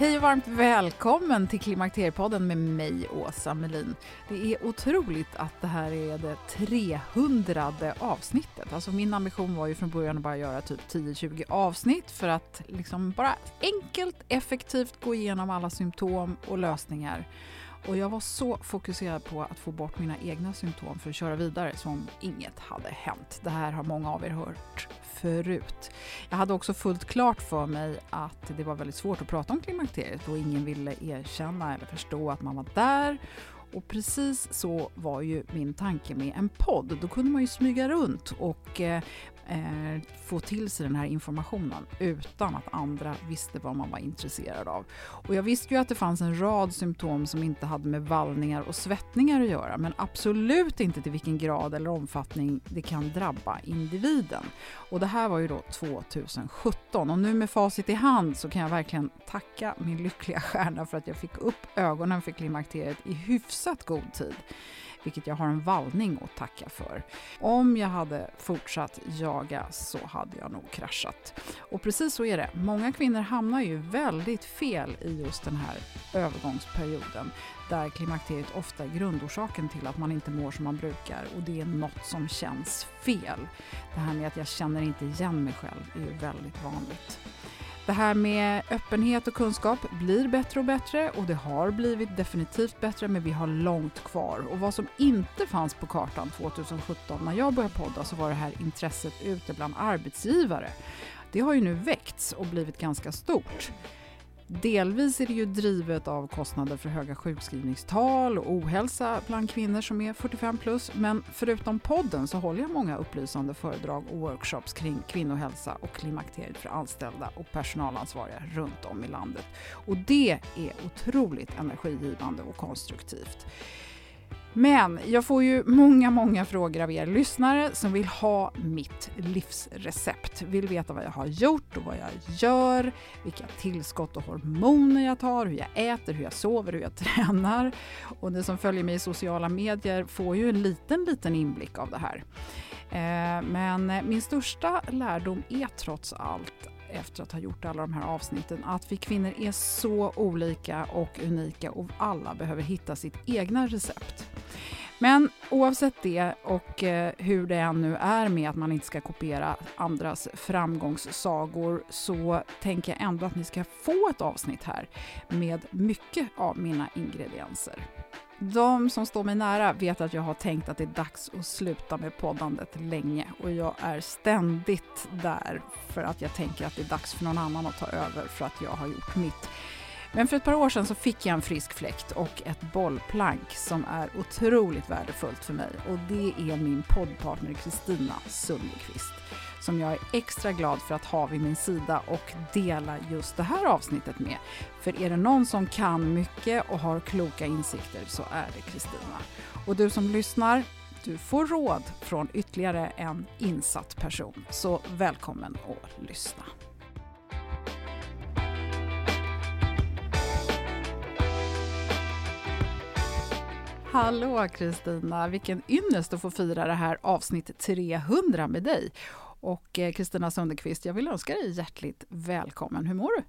Hej och varmt välkommen till Klimakteriepodden med mig, Åsa Melin. Det är otroligt att det här är det 300 avsnittet. Alltså min ambition var ju från början att bara göra typ 10-20 avsnitt för att liksom bara enkelt, effektivt gå igenom alla symptom och lösningar. Och jag var så fokuserad på att få bort mina egna symptom för att köra vidare som inget hade hänt. Det här har många av er hört förut. Jag hade också fullt klart för mig att det var väldigt svårt att prata om klimakteriet och ingen ville erkänna eller förstå att man var där. Och precis så var ju min tanke med en podd. Då kunde man ju smyga runt och eh, eh, få till sig den här informationen utan att andra visste vad man var intresserad av. Och jag visste ju att det fanns en rad symptom som inte hade med vallningar och svettningar att göra men absolut inte till vilken grad eller omfattning det kan drabba individen. Och det här var ju då 2017 och nu med facit i hand så kan jag verkligen tacka min lyckliga stjärna för att jag fick upp ögonen för klimakteriet i hyfsat god tid vilket jag har en vallning att tacka för. Om jag hade fortsatt jaga så hade jag nog kraschat. Och precis så är det. Många kvinnor hamnar ju väldigt fel i just den här övergångsperioden där klimakteriet ofta är grundorsaken till att man inte mår som man brukar och det är något som känns fel. Det här med att jag känner inte igen mig själv är ju väldigt vanligt. Det här med öppenhet och kunskap blir bättre och bättre och det har blivit definitivt bättre men vi har långt kvar. Och vad som inte fanns på kartan 2017 när jag började podda så var det här intresset ute bland arbetsgivare. Det har ju nu väckts och blivit ganska stort. Delvis är det ju drivet av kostnader för höga sjukskrivningstal och ohälsa bland kvinnor som är 45 plus. Men förutom podden så håller jag många upplysande föredrag och workshops kring kvinnohälsa och klimakteriet för anställda och personalansvariga runt om i landet. Och det är otroligt energigivande och konstruktivt. Men jag får ju många, många frågor av er lyssnare som vill ha mitt livsrecept. Vill veta vad jag har gjort och vad jag gör, vilka tillskott och hormoner jag tar, hur jag äter, hur jag sover, hur jag tränar. Och ni som följer mig i sociala medier får ju en liten, liten inblick av det här. Eh, men min största lärdom är trots allt efter att ha gjort alla de här avsnitten att vi kvinnor är så olika och unika och alla behöver hitta sitt egna recept. Men oavsett det och eh, hur det än nu är med att man inte ska kopiera andras framgångssagor så tänker jag ändå att ni ska få ett avsnitt här med mycket av mina ingredienser. De som står mig nära vet att jag har tänkt att det är dags att sluta med poddandet länge och jag är ständigt där för att jag tänker att det är dags för någon annan att ta över för att jag har gjort mitt. Men för ett par år sedan så fick jag en frisk fläkt och ett bollplank som är otroligt värdefullt för mig och det är min poddpartner Kristina Sundqvist som jag är extra glad för att ha vid min sida och dela just det här avsnittet med. För är det någon som kan mycket och har kloka insikter så är det Kristina. Och du som lyssnar, du får råd från ytterligare en insatt person. Så välkommen att lyssna. Hallå Kristina, vilken ynnest att få fira det här avsnitt 300 med dig. Och eh, Kristina Sundekvist, jag vill önska dig hjärtligt välkommen. Hur mår du?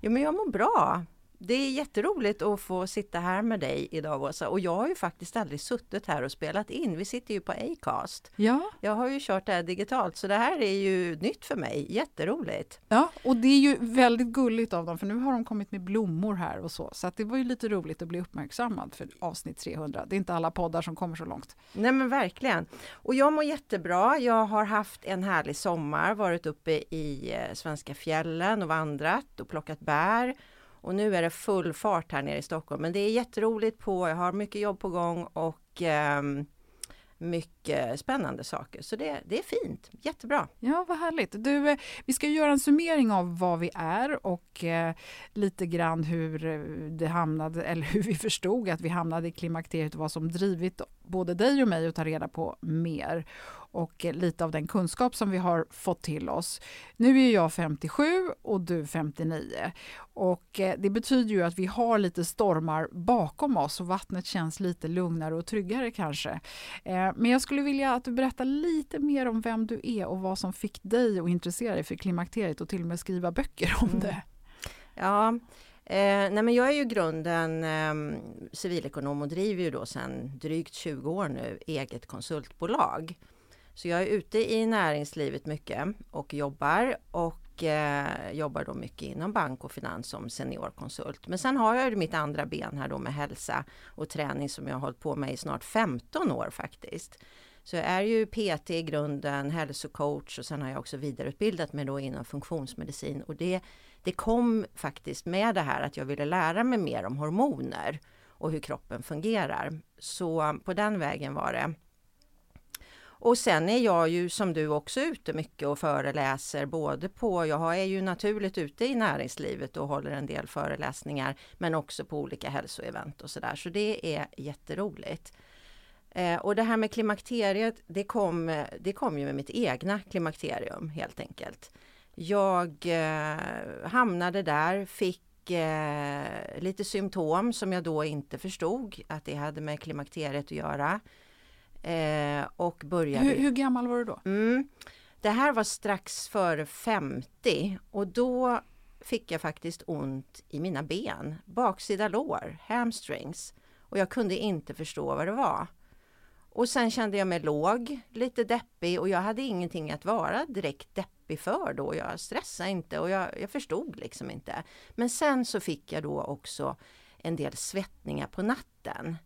Jo, men jag mår bra. Det är jätteroligt att få sitta här med dig idag Åsa och jag har ju faktiskt aldrig suttit här och spelat in. Vi sitter ju på Acast. Ja. Jag har ju kört det här digitalt så det här är ju nytt för mig. Jätteroligt! Ja, och det är ju väldigt gulligt av dem för nu har de kommit med blommor här och så. Så att det var ju lite roligt att bli uppmärksammad för avsnitt 300. Det är inte alla poddar som kommer så långt. Nej men verkligen! Och jag mår jättebra. Jag har haft en härlig sommar, varit uppe i eh, svenska fjällen och vandrat och plockat bär och nu är det full fart här nere i Stockholm. Men det är jätteroligt på, jag har mycket jobb på gång och eh, mycket spännande saker. Så det, det är fint, jättebra. Ja, vad härligt. Du, eh, vi ska göra en summering av vad vi är och eh, lite grann hur eh, det hamnade, eller hur vi förstod att vi hamnade i klimakteriet och vad som drivit både dig och mig att ta reda på mer och lite av den kunskap som vi har fått till oss. Nu är jag 57 och du 59 och eh, det betyder ju att vi har lite stormar bakom oss och vattnet känns lite lugnare och tryggare kanske. Eh, men jag skulle vilja att du berättar lite mer om vem du är och vad som fick dig att intressera dig för klimakteriet och till och med skriva böcker om mm. det. Ja, Eh, nej men jag är ju grunden eh, civilekonom och driver ju då sedan drygt 20 år nu eget konsultbolag. Så jag är ute i näringslivet mycket och jobbar och eh, jobbar då mycket inom bank och finans som seniorkonsult. Men sen har jag mitt andra ben här då med hälsa och träning som jag har hållit på med i snart 15 år faktiskt. Så jag är ju PT i grunden, hälsocoach och sen har jag också vidareutbildat mig då inom funktionsmedicin och det, det kom faktiskt med det här att jag ville lära mig mer om hormoner och hur kroppen fungerar. Så på den vägen var det. Och sen är jag ju som du också ute mycket och föreläser både på, jag är ju naturligt ute i näringslivet och håller en del föreläsningar men också på olika hälsoevent och sådär. Så det är jätteroligt. Eh, och det här med klimakteriet, det kom, det kom ju med mitt egna klimakterium helt enkelt. Jag eh, hamnade där, fick eh, lite symptom som jag då inte förstod att det hade med klimakteriet att göra. Eh, och började... Hur, hur, gammal var du då? Mm, det här var strax före 50 och då fick jag faktiskt ont i mina ben, baksida lår, hamstrings. Och jag kunde inte förstå vad det var. Och sen kände jag mig låg, lite deppig och jag hade ingenting att vara direkt deppig för då. Jag stressade inte och jag, jag förstod liksom inte. Men sen så fick jag då också en del svettningar på natten.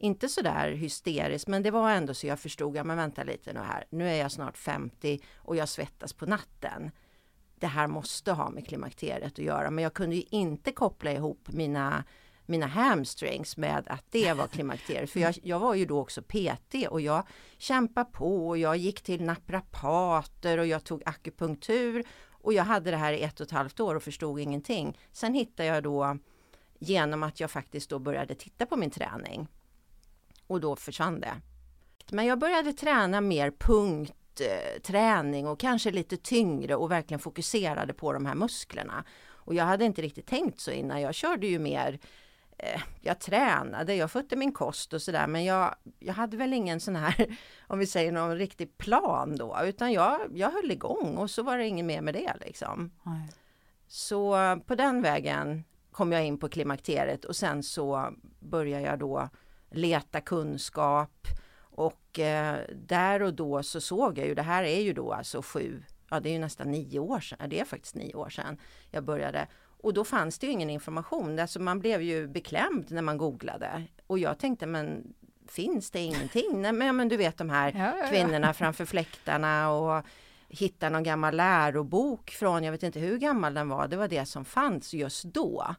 Inte sådär hysteriskt men det var ändå så jag förstod, ja men vänta lite nu här, nu är jag snart 50 och jag svettas på natten. Det här måste ha med klimakteriet att göra men jag kunde ju inte koppla ihop mina mina hamstrings med att det var klimakteriet. För jag, jag var ju då också PT och jag kämpade på och jag gick till naprapater och jag tog akupunktur och jag hade det här i ett och ett halvt år och förstod ingenting. Sen hittade jag då genom att jag faktiskt då började titta på min träning och då försvann det. Men jag började träna mer punktträning och kanske lite tyngre och verkligen fokuserade på de här musklerna. Och jag hade inte riktigt tänkt så innan. Jag körde ju mer eh, jag tränade, jag skötte min kost och sådär men jag, jag hade väl ingen sån här, om vi säger någon riktig plan då, utan jag, jag höll igång och så var det inget mer med det liksom. Nej. Så på den vägen kom jag in på klimakteriet och sen så började jag då leta kunskap och eh, där och då så såg jag ju, det här är ju då alltså sju, ja det är ju nästan nio år sedan, det är faktiskt nio år sedan jag började. Och då fanns det ju ingen information, alltså man blev ju beklämd när man googlade. Och jag tänkte men finns det ingenting? Nej, men, men du vet de här ja, ja, ja. kvinnorna framför fläktarna och hitta någon gammal lärobok från, jag vet inte hur gammal den var, det var det som fanns just då.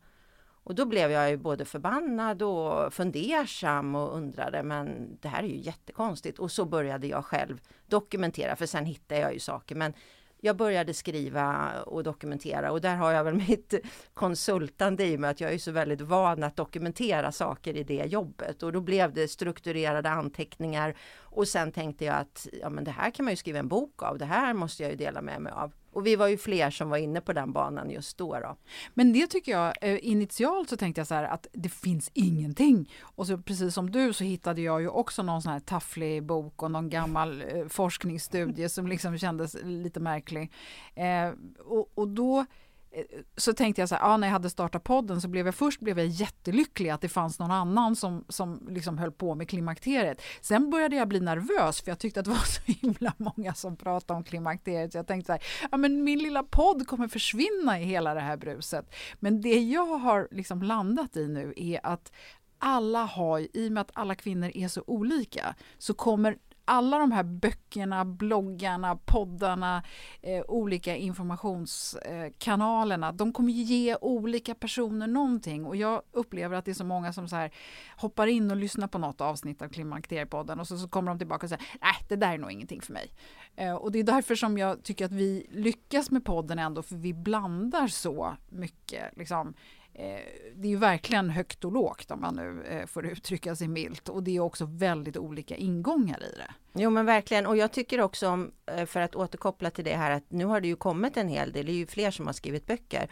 Och då blev jag ju både förbannad och fundersam och undrade men det här är ju jättekonstigt. Och så började jag själv dokumentera för sen hittade jag ju saker. Men jag började skriva och dokumentera och där har jag väl mitt konsultande i mig att jag är så väldigt van att dokumentera saker i det jobbet och då blev det strukturerade anteckningar och sen tänkte jag att ja men det här kan man ju skriva en bok av, det här måste jag ju dela med mig av. Och vi var ju fler som var inne på den banan just då. då. Men det tycker jag, eh, initialt så tänkte jag så här att det finns ingenting. Och så precis som du så hittade jag ju också någon sån här tafflig bok och någon gammal eh, forskningsstudie som liksom kändes lite märklig. Eh, och, och då Eh, så tänkte jag så här, ja, när jag hade startat podden så blev jag först blev jag jättelycklig att det fanns någon annan som, som liksom höll på med klimakteriet. Sen började jag bli nervös för jag tyckte att det var så himla många som pratade om klimakteriet. Så jag tänkte så här, ja, men min lilla podd kommer försvinna i hela det här bruset. Men det jag har liksom landat i nu är att alla har, i och med att alla kvinnor är så olika, så kommer alla de här böckerna, bloggarna, poddarna, eh, olika informationskanalerna, de kommer ge olika personer någonting och jag upplever att det är så många som så här hoppar in och lyssnar på något avsnitt av Klimakteriepodden och så, så kommer de tillbaka och säger nej, det där är nog ingenting för mig. Eh, och det är därför som jag tycker att vi lyckas med podden ändå, för vi blandar så mycket liksom, Eh, det är ju verkligen högt och lågt om man nu eh, får uttrycka sig milt och det är också väldigt olika ingångar i det. Jo men verkligen och jag tycker också om, eh, för att återkoppla till det här att nu har det ju kommit en hel del, det är ju fler som har skrivit böcker.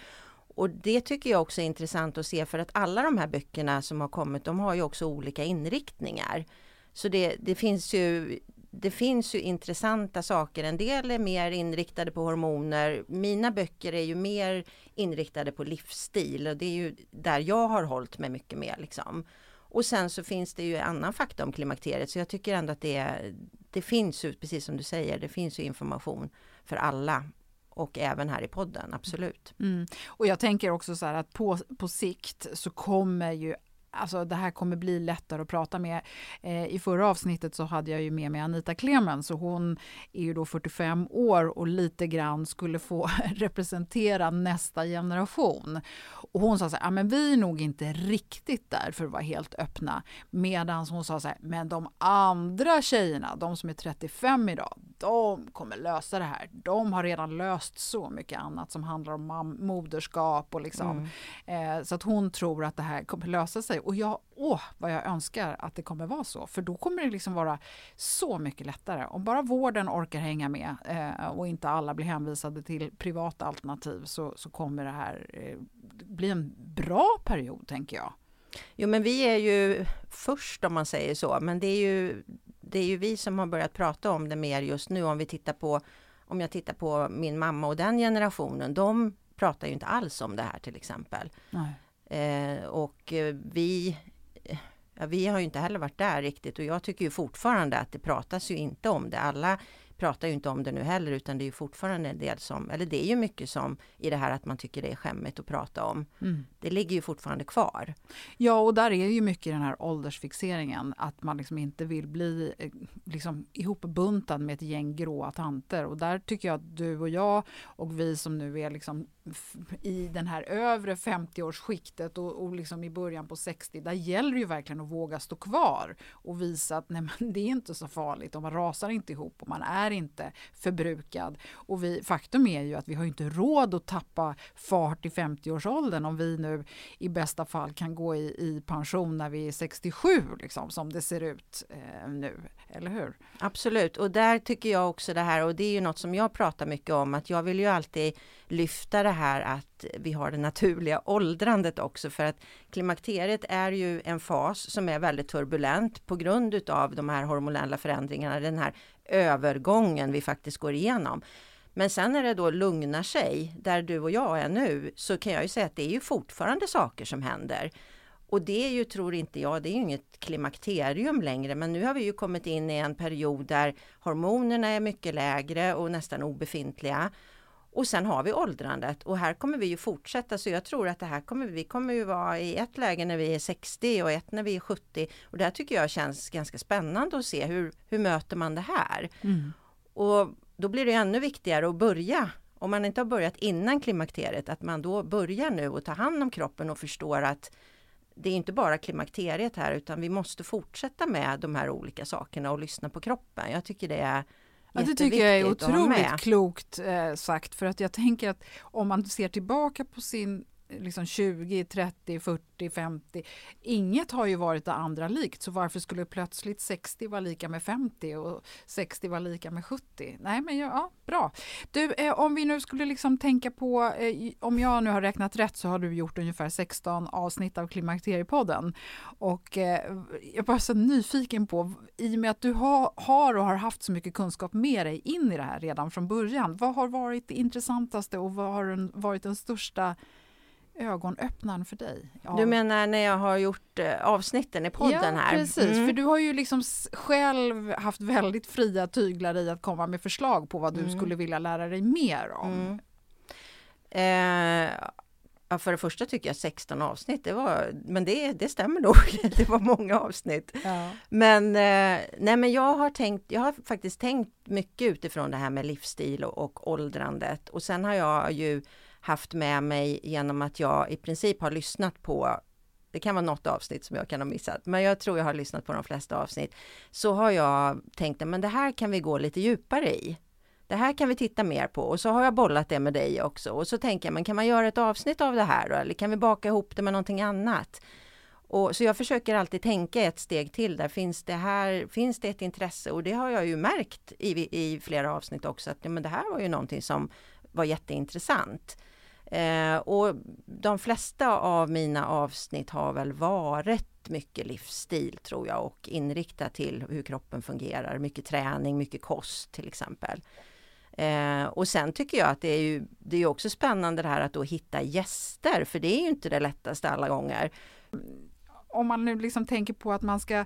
Och det tycker jag också är intressant att se för att alla de här böckerna som har kommit de har ju också olika inriktningar. Så det, det finns ju det finns ju intressanta saker. En del är mer inriktade på hormoner. Mina böcker är ju mer inriktade på livsstil och det är ju där jag har hållit mig mycket mer. Liksom. Och sen så finns det ju annan fakta om klimakteriet så jag tycker ändå att det, det finns ju, precis som du säger, det finns ju information för alla och även här i podden, absolut. Mm. Och jag tänker också så här att på, på sikt så kommer ju Alltså det här kommer bli lättare att prata med. Eh, I förra avsnittet så hade jag ju med mig Anita Clemens och hon är ju då 45 år och lite grann skulle få representera nästa generation. Och hon sa så här, ja, men vi är nog inte riktigt där för att vara helt öppna. Medan hon sa så här, men de andra tjejerna, de som är 35 idag, de kommer lösa det här. De har redan löst så mycket annat som handlar om moderskap och liksom. Mm. Eh, så att hon tror att det här kommer lösa sig. Och jag, åh vad jag önskar att det kommer vara så. För då kommer det liksom vara så mycket lättare. Om bara vården orkar hänga med eh, och inte alla blir hänvisade till privata alternativ så, så kommer det här eh, bli en bra period tänker jag. Jo men vi är ju först om man säger så, men det är ju, det är ju vi som har börjat prata om det mer just nu om vi tittar på om jag tittar på min mamma och den generationen, de pratar ju inte alls om det här till exempel. Eh, och eh, vi, eh, ja, vi har ju inte heller varit där riktigt och jag tycker ju fortfarande att det pratas ju inte om det. Alla pratar ju inte om det nu heller utan det är ju fortfarande en del som, eller det är ju mycket som i det här att man tycker det är skämmigt att prata om. Mm. Det ligger ju fortfarande kvar. Ja och där är ju mycket den här åldersfixeringen att man liksom inte vill bli eh, liksom ihopbuntad med ett gäng gråa tanter och där tycker jag att du och jag och vi som nu är liksom i den här övre 50-årsskiktet och, och liksom i början på 60, där gäller det ju verkligen att våga stå kvar och visa att nej, men det är inte så farligt och man rasar inte ihop och man är inte förbrukad. Och vi, faktum är ju att vi har inte råd att tappa fart i 50-årsåldern om vi nu i bästa fall kan gå i, i pension när vi är 67, liksom, som det ser ut eh, nu. Eller hur? Absolut, och där tycker jag också det här, och det är ju något som jag pratar mycket om, att jag vill ju alltid lyfta det här att vi har det naturliga åldrandet också för att klimakteriet är ju en fas som är väldigt turbulent på grund utav de här hormonella förändringarna, den här övergången vi faktiskt går igenom. Men sen när det då lugnar sig, där du och jag är nu, så kan jag ju säga att det är ju fortfarande saker som händer. Och det är ju, tror inte jag, det är ju inget klimakterium längre, men nu har vi ju kommit in i en period där hormonerna är mycket lägre och nästan obefintliga. Och sen har vi åldrandet och här kommer vi ju fortsätta så jag tror att det här kommer vi kommer ju vara i ett läge när vi är 60 och ett när vi är 70 och det här tycker jag känns ganska spännande att se hur, hur möter man det här? Mm. Och då blir det ännu viktigare att börja om man inte har börjat innan klimakteriet att man då börjar nu och ta hand om kroppen och förstår att det är inte bara klimakteriet här utan vi måste fortsätta med de här olika sakerna och lyssna på kroppen. Jag tycker det är Ja, det tycker jag är otroligt klokt eh, sagt. För att jag tänker att om man ser tillbaka på sin liksom 20, 30, 40, 50. Inget har ju varit det andra likt, så varför skulle plötsligt 60 vara lika med 50 och 60 vara lika med 70? Nej, men ja, bra. Du, eh, om vi nu skulle liksom tänka på, eh, om jag nu har räknat rätt så har du gjort ungefär 16 avsnitt av Klimakteriepodden. Och eh, jag är bara så nyfiken på, i och med att du ha, har och har haft så mycket kunskap med dig in i det här redan från början, vad har varit det intressantaste och vad har varit den största ögonöppnaren för dig. Ja. Du menar när jag har gjort eh, avsnitten i podden ja, här? precis, mm. för du har ju liksom själv haft väldigt fria tyglar i att komma med förslag på vad du mm. skulle vilja lära dig mer om. Mm. Eh, för det första tycker jag 16 avsnitt, det var, men det, det stämmer nog, det var många avsnitt. Ja. Men, eh, nej, men jag har tänkt, jag har faktiskt tänkt mycket utifrån det här med livsstil och, och åldrandet och sen har jag ju haft med mig genom att jag i princip har lyssnat på det kan vara något avsnitt som jag kan ha missat, men jag tror jag har lyssnat på de flesta avsnitt. Så har jag tänkt att men det här kan vi gå lite djupare i. Det här kan vi titta mer på och så har jag bollat det med dig också och så tänker jag, men kan man göra ett avsnitt av det här då? Eller kan vi baka ihop det med någonting annat? Och, så jag försöker alltid tänka ett steg till där. Finns det här, finns det ett intresse? Och det har jag ju märkt i, i flera avsnitt också att men det här var ju någonting som var jätteintressant. Eh, och de flesta av mina avsnitt har väl varit mycket livsstil tror jag och inriktat till hur kroppen fungerar. Mycket träning, mycket kost till exempel. Eh, och sen tycker jag att det är ju det är också spännande det här att då hitta gäster för det är ju inte det lättaste alla gånger. Om man nu liksom tänker på att man ska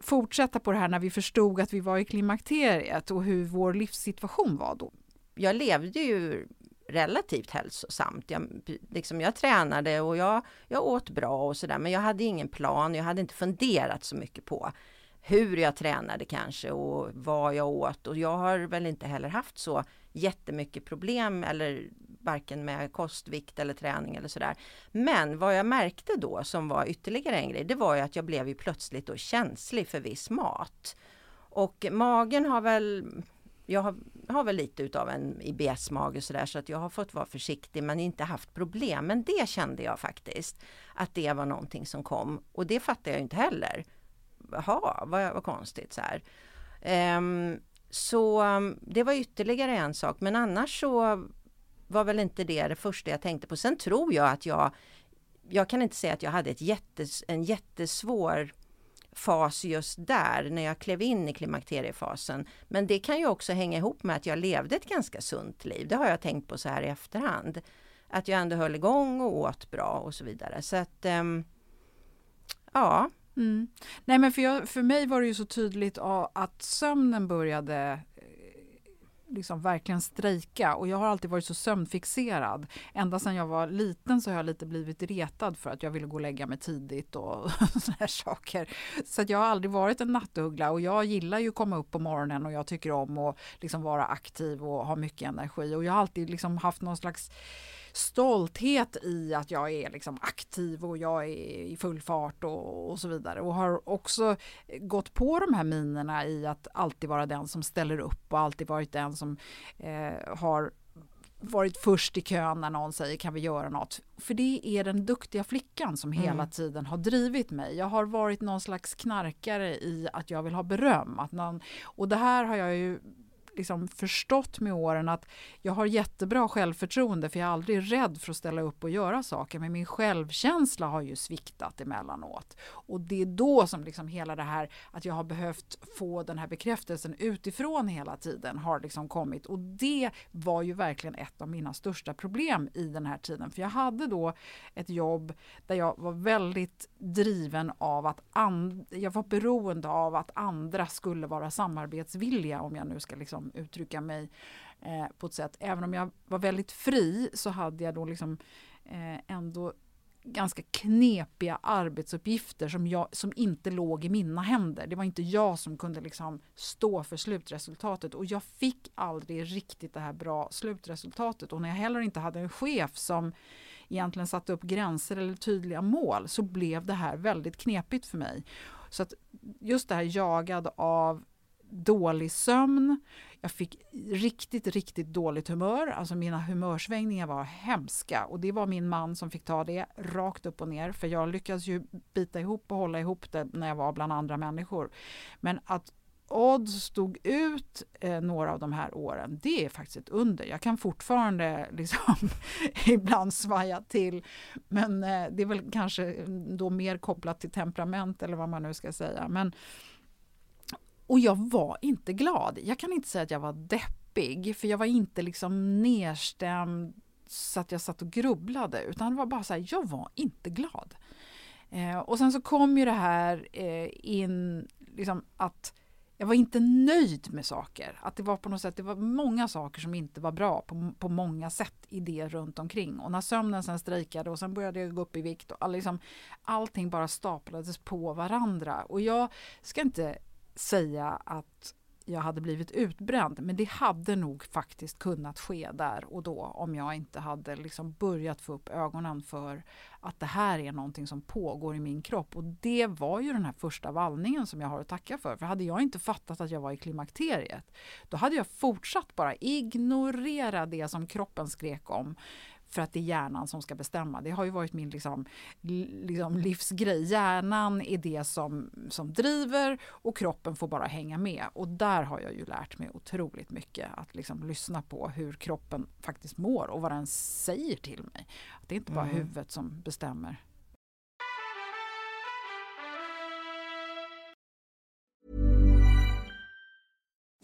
fortsätta på det här när vi förstod att vi var i klimakteriet och hur vår livssituation var då. Jag levde ju relativt hälsosamt. Jag, liksom jag tränade och jag, jag åt bra och sådär men jag hade ingen plan. Jag hade inte funderat så mycket på hur jag tränade kanske och vad jag åt och jag har väl inte heller haft så jättemycket problem eller varken med kostvikt eller träning eller sådär. Men vad jag märkte då som var ytterligare en grej, det var ju att jag blev ju plötsligt då känslig för viss mat. Och magen har väl jag har, har väl lite utav en IBS-mage sådär så att jag har fått vara försiktig men inte haft problem. Men det kände jag faktiskt att det var någonting som kom och det fattar jag inte heller. Jaha, vad, vad konstigt så här. Um, så um, det var ytterligare en sak men annars så var väl inte det det första jag tänkte på. Sen tror jag att jag jag kan inte säga att jag hade ett jättes, en jättesvår fas just där när jag klev in i klimakteriefasen. Men det kan ju också hänga ihop med att jag levde ett ganska sunt liv. Det har jag tänkt på så här i efterhand. Att jag ändå höll igång och åt bra och så vidare. Så att um, ja. Mm. Nej men för, jag, för mig var det ju så tydligt att sömnen började liksom verkligen strejka och jag har alltid varit så sömnfixerad. Ända sedan jag var liten så har jag lite blivit retad för att jag ville gå och lägga mig tidigt och sådana här saker. Så jag har aldrig varit en nattuggla och jag gillar ju att komma upp på morgonen och jag tycker om att liksom vara aktiv och ha mycket energi och jag har alltid liksom haft någon slags stolthet i att jag är liksom aktiv och jag är i full fart och, och, så vidare. Och har också gått på de här minerna i att alltid vara den som ställer upp och alltid varit den som eh, har varit först i kön när någon säger kan vi göra något? För det är den duktiga flickan som hela mm. tiden har drivit mig. Jag har varit någon slags knarkare i att jag vill ha beröm. Att någon, och det här har jag ju liksom förstått med åren att jag har jättebra självförtroende för jag är aldrig rädd för att ställa upp och göra saker. Men min självkänsla har ju sviktat emellanåt. Och det är då som liksom hela det här att jag har behövt få den här bekräftelsen utifrån hela tiden har liksom kommit. Och det var ju verkligen ett av mina största problem i den här tiden. För jag hade då ett jobb där jag var väldigt driven av att jag var beroende av att andra skulle vara samarbetsvilliga om jag nu ska liksom liksom uttrycka mig eh, på ett sätt. Även om jag var väldigt fri så hade jag då liksom eh, ändå ganska knepiga arbetsuppgifter som, jag, som inte låg i mina händer. Det var inte jag som kunde liksom stå för slutresultatet och jag fick aldrig riktigt det här bra slutresultatet. Och när jag heller inte hade en chef som egentligen satte upp gränser eller tydliga mål så blev det här väldigt knepigt för mig. Så att just det här jagad av dålig sömn, jag fick riktigt, riktigt dåligt humör. Alltså mina humörsvängningar var hemska och det var min man som fick ta det rakt upp och ner för jag lyckades ju bita ihop och hålla ihop det när jag var bland andra människor. Men att odds stod ut eh, några av de här åren, det är faktiskt ett under. Jag kan fortfarande liksom ibland svaja till, men eh, det är väl kanske då mer kopplat till temperament eller vad man nu ska säga. Men, och jag var inte glad. Jag kan inte säga att jag var deppig, för jag var inte liksom nedstämd så att jag satt och grubblade, utan det var bara så här, jag var inte glad. Eh, och sen så kom ju det här eh, in, liksom att jag var inte nöjd med saker. Att det var på något sätt, det var många saker som inte var bra på, på många sätt i det runt omkring. Och när sömnen sen strejkade och sen började jag gå upp i vikt och all, liksom, allting bara staplades på varandra. Och jag ska inte säga att jag hade blivit utbränd. Men det hade nog faktiskt kunnat ske där och då om jag inte hade liksom börjat få upp ögonen för att det här är någonting som pågår i min kropp. Och det var ju den här första vallningen som jag har att tacka för. För hade jag inte fattat att jag var i klimakteriet, då hade jag fortsatt bara ignorera det som kroppen skrek om för att det är hjärnan som ska bestämma. Det har ju varit min liksom, liksom livsgrej. Hjärnan är det som, som driver och kroppen får bara hänga med. Och där har jag ju lärt mig otroligt mycket. Att liksom lyssna på hur kroppen faktiskt mår och vad den säger till mig. Det är inte bara mm. huvudet som bestämmer.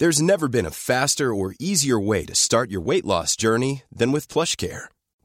There's never been a faster or easier way to start your weight loss journey than with plush care.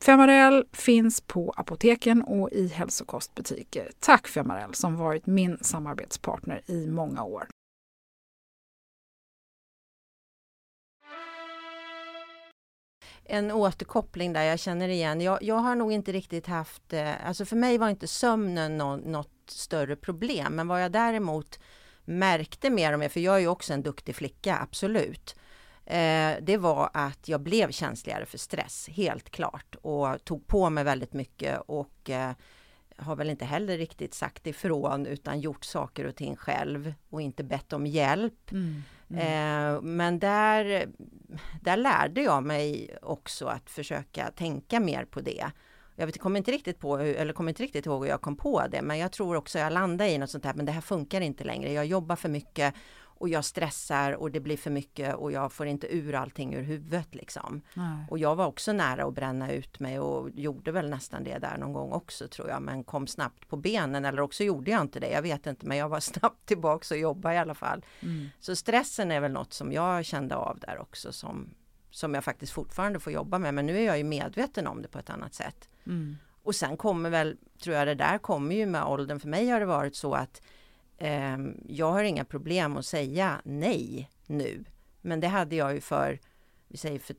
Femarel finns på apoteken och i hälsokostbutiker. Tack Femarel som varit min samarbetspartner i många år. en återkoppling där jag känner igen. Jag, jag har nog inte riktigt haft, eh, alltså för mig var inte sömnen no, något större problem, men vad jag däremot märkte mer och mer, för jag är ju också en duktig flicka, absolut, det var att jag blev känsligare för stress, helt klart, och tog på mig väldigt mycket och eh, har väl inte heller riktigt sagt ifrån utan gjort saker och ting själv och inte bett om hjälp. Mm. Mm. Eh, men där, där lärde jag mig också att försöka tänka mer på det. Jag vet, kommer inte riktigt på, eller kommer inte riktigt ihåg hur jag kom på det, men jag tror också jag landade i något sånt här, men det här funkar inte längre. Jag jobbar för mycket och jag stressar och det blir för mycket och jag får inte ur allting ur huvudet liksom. Nej. Och jag var också nära att bränna ut mig och gjorde väl nästan det där någon gång också tror jag, men kom snabbt på benen eller också gjorde jag inte det. Jag vet inte, men jag var snabbt tillbaks och jobbade i alla fall. Mm. Så stressen är väl något som jag kände av där också som, som jag faktiskt fortfarande får jobba med. Men nu är jag ju medveten om det på ett annat sätt. Mm. Och sen kommer väl, tror jag det där kommer ju med åldern. För mig har det varit så att Ehm, jag har inga problem att säga nej nu. Men det hade jag ju för, vi säger för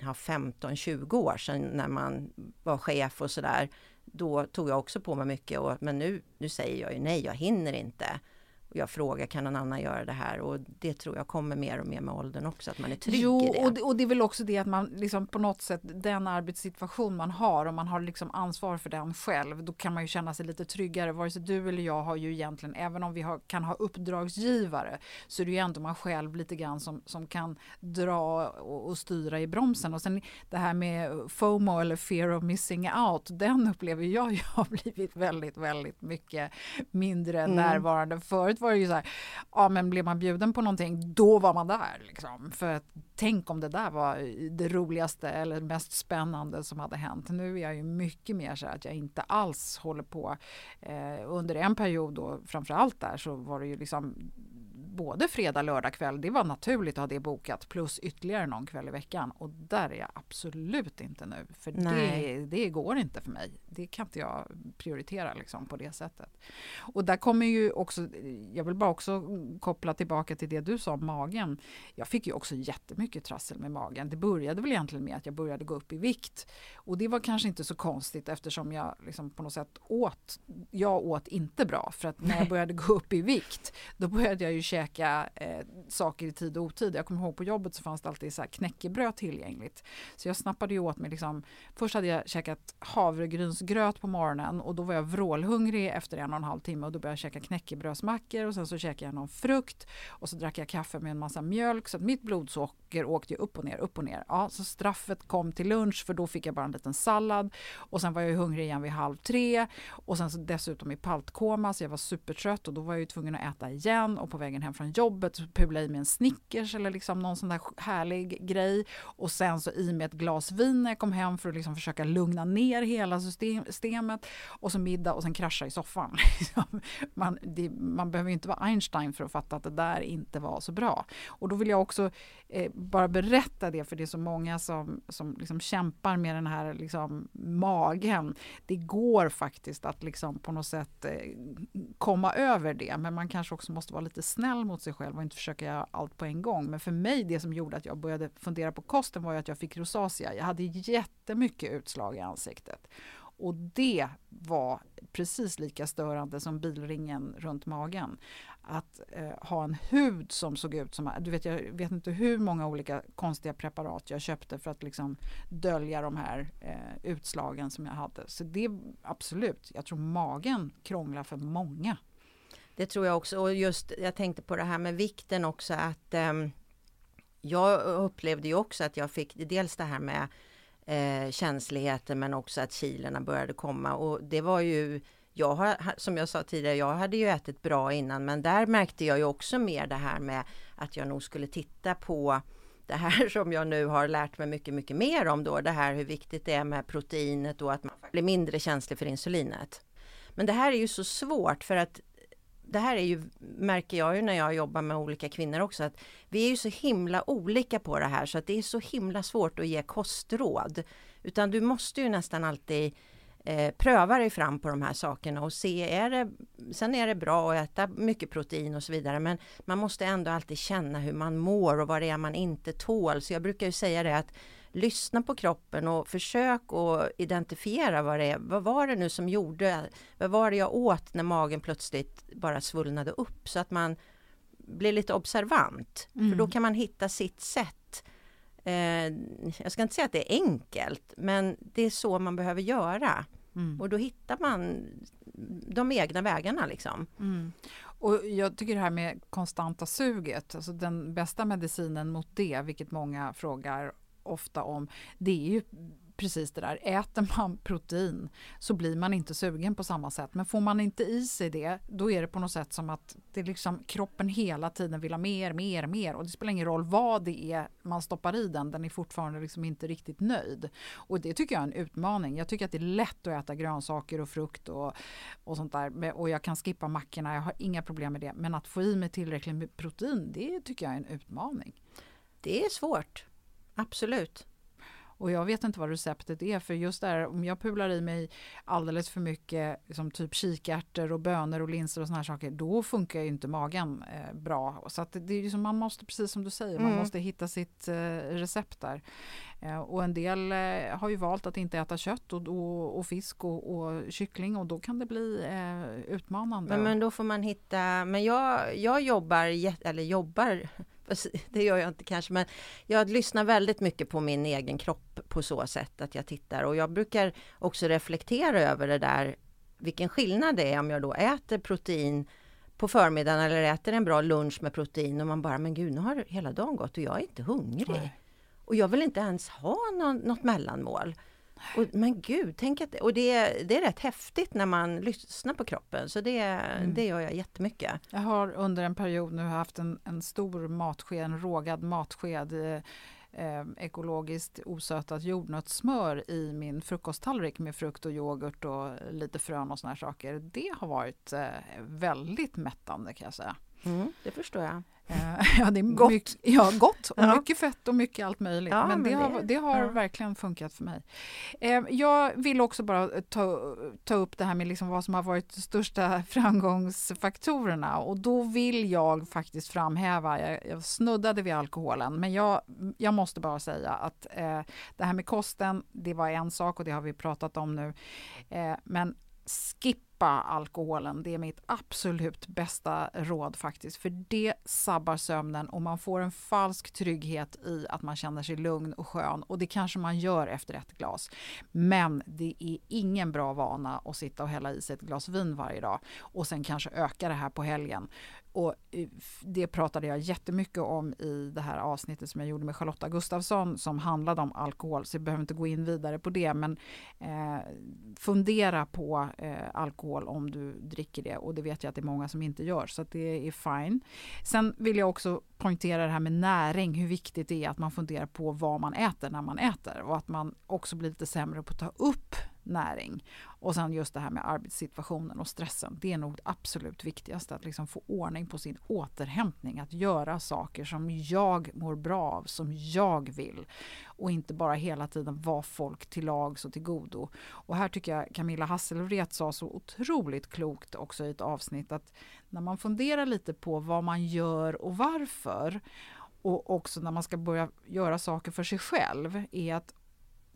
ja, 15-20 år sedan när man var chef och sådär. Då tog jag också på mig mycket, och, men nu, nu säger jag ju nej, jag hinner inte. Och jag frågar, kan någon annan göra det här? Och det tror jag kommer mer och mer med åldern också, att man är trygg jo, i det. Och det. Och det är väl också det att man liksom på något sätt, den arbetssituation man har, om man har liksom ansvar för den själv, då kan man ju känna sig lite tryggare. Vare sig du eller jag har ju egentligen, även om vi har, kan ha uppdragsgivare, så är det ju ändå man själv lite grann som, som kan dra och, och styra i bromsen. Och sen det här med FOMO eller fear of missing out, den upplever jag ju har blivit väldigt, väldigt mycket mindre Mm. närvarande. Förut var det ju så här, ja men blev man bjuden på någonting, då var man där liksom. För att tänk om det där var det roligaste eller mest spännande som hade hänt. Nu är jag ju mycket mer så här att jag inte alls håller på. Eh, under en period då, framförallt där, så var det ju liksom både fredag, lördag kväll, det var naturligt att ha det bokat plus ytterligare någon kväll i veckan och där är jag absolut inte nu. För det, det går inte för mig. Det kan inte jag prioritera liksom på det sättet. Och där kommer ju också, jag vill bara också koppla tillbaka till det du sa om magen. Jag fick ju också jättemycket trassel med magen. Det började väl egentligen med att jag började gå upp i vikt. Och det var kanske inte så konstigt eftersom jag liksom på något sätt åt, jag åt inte bra. För att när jag började gå upp i vikt, då började jag ju käka eh, saker i tid och otid. Jag kommer ihåg på jobbet så fanns det alltid så här knäckebröd tillgängligt. Så jag snappade ju åt mig liksom, först hade jag käkat havregrynsgröt på morgonen och då var jag vrålhungrig efter en och en halv timme och då började jag käka knäckebrödsmackor och sen så käkade jag någon frukt och så drack jag kaffe med en massa mjölk så att mitt blodsocker åkte upp och ner, upp och ner. Ja, så straffet kom till lunch för då fick jag bara en liten sallad och sen var jag hungrig igen vid halv tre och sen så dessutom i paltkoma så jag var supertrött och då var jag ju tvungen att äta igen och på vägen hem från jobbet och pula i mig en Snickers eller liksom någon sån där härlig grej och sen så i med ett glas vin när jag kom hem för att liksom försöka lugna ner hela systemet och så middag och sen krascha i soffan. Liksom. Man, det, man behöver ju inte vara Einstein för att fatta att det där inte var så bra. Och då vill jag också eh, bara berätta det för det är så många som, som liksom kämpar med den här liksom, magen. Det går faktiskt att liksom på något sätt eh, komma över det men man kanske också måste vara lite snäll mot sig själv och inte försöka göra allt på en gång. Men för mig det som gjorde att jag började fundera på kosten var ju att jag fick rosacea. Jag hade jättemycket utslag i ansiktet. Och det var precis lika störande som bilringen runt magen. Att eh, ha en hud som såg ut som... Du vet, jag vet inte hur många olika konstiga preparat jag köpte för att liksom dölja de här eh, utslagen som jag hade. Så det absolut, jag tror magen krånglar för många. Det tror jag också. Och just, jag tänkte på det här med vikten också att ehm, jag upplevde ju också att jag fick dels det här med eh, känsligheten men också att kilorna började komma och det var ju jag har, som jag sa tidigare, jag hade ju ätit bra innan men där märkte jag ju också mer det här med att jag nog skulle titta på det här som jag nu har lärt mig mycket, mycket mer om då, det här hur viktigt det är med proteinet och att man blir mindre känslig för insulinet. Men det här är ju så svårt för att det här är ju, märker jag ju när jag jobbar med olika kvinnor också, att vi är ju så himla olika på det här så att det är så himla svårt att ge kostråd. Utan du måste ju nästan alltid eh, pröva dig fram på de här sakerna och se, är det, sen är det bra att äta mycket protein och så vidare, men man måste ändå alltid känna hur man mår och vad det är man inte tål. Så jag brukar ju säga det att lyssna på kroppen och försök att identifiera vad det är. Vad var det nu som gjorde, vad var det jag åt när magen plötsligt bara svullnade upp så att man blir lite observant. Mm. För då kan man hitta sitt sätt. Eh, jag ska inte säga att det är enkelt, men det är så man behöver göra. Mm. Och då hittar man de egna vägarna liksom. Mm. Och jag tycker det här med konstanta suget, alltså den bästa medicinen mot det, vilket många frågar ofta om, det är ju precis det där. Äter man protein så blir man inte sugen på samma sätt. Men får man inte i sig det, då är det på något sätt som att det liksom, kroppen hela tiden vill ha mer, mer, mer. Och det spelar ingen roll vad det är man stoppar i den, den är fortfarande liksom inte riktigt nöjd. Och det tycker jag är en utmaning. Jag tycker att det är lätt att äta grönsaker och frukt och, och sånt där. Och jag kan skippa mackorna, jag har inga problem med det. Men att få i mig tillräckligt med protein, det tycker jag är en utmaning. Det är svårt, absolut. Och jag vet inte vad receptet är för just där om jag pular i mig alldeles för mycket som typ kikärtor och bönor och linser och såna här saker då funkar ju inte magen eh, bra. Så att det är ju som man måste, precis som du säger, mm. man måste hitta sitt eh, recept där. Eh, och en del eh, har ju valt att inte äta kött och, och, och fisk och, och, kyckling och då kan det bli eh, utmanande. Men, men då får man hitta, men jag, jag jobbar, eller jobbar det gör jag inte kanske, men jag lyssnar väldigt mycket på min egen kropp på så sätt att jag tittar och jag brukar också reflektera över det där, vilken skillnad det är om jag då äter protein på förmiddagen eller äter en bra lunch med protein och man bara, men gud, nu har hela dagen gått och jag är inte hungrig. Nej. Och jag vill inte ens ha någon, något mellanmål. Och, men gud, tänk att, och det, det är rätt häftigt när man lyssnar på kroppen, så det, mm. det gör jag jättemycket. Jag har under en period nu haft en, en stor matsked, en rågad matsked eh, eh, ekologiskt osötat jordnötssmör i min frukosttallrik med frukt och yoghurt och lite frön och såna saker. Det har varit eh, väldigt mättande kan jag säga. Mm, det förstår jag. Eh, ja, det är gott. Mycket, ja, gott och ja. mycket fett och mycket allt möjligt. Ja, men, det, har, det har ja. verkligen funkat för mig. Eh, jag vill också bara ta, ta upp det här med liksom vad som har varit de största framgångsfaktorerna och då vill jag faktiskt framhäva, jag, jag snuddade vid alkoholen, men jag, jag måste bara säga att eh, det här med kosten, det var en sak och det har vi pratat om nu. Eh, men skip skippa alkoholen. Det är mitt absolut bästa råd faktiskt. För det sabbar sömnen och man får en falsk trygghet i att man känner sig lugn och skön. Och det kanske man gör efter ett glas. Men det är ingen bra vana att sitta och hälla i sig ett glas vin varje dag och sen kanske öka det här på helgen. Och det pratade jag jättemycket om i det här avsnittet som jag gjorde med Charlotta Gustafsson som handlade om alkohol, så jag behöver inte gå in vidare på det. Men eh, fundera på eh, alkohol om du dricker det och det vet jag att det är många som inte gör, så det är fine. Sen vill jag också poängtera det här med näring, hur viktigt det är att man funderar på vad man äter när man äter och att man också blir lite sämre på att ta upp näring. Och sen just det här med arbetssituationen och stressen. Det är nog det absolut viktigaste, att liksom få ordning på sin återhämtning. Att göra saker som jag mår bra av, som jag vill. Och inte bara hela tiden vara folk till lags och till godo. Och här tycker jag Camilla Hasselvret sa så otroligt klokt också i ett avsnitt att när man funderar lite på vad man gör och varför och också när man ska börja göra saker för sig själv är att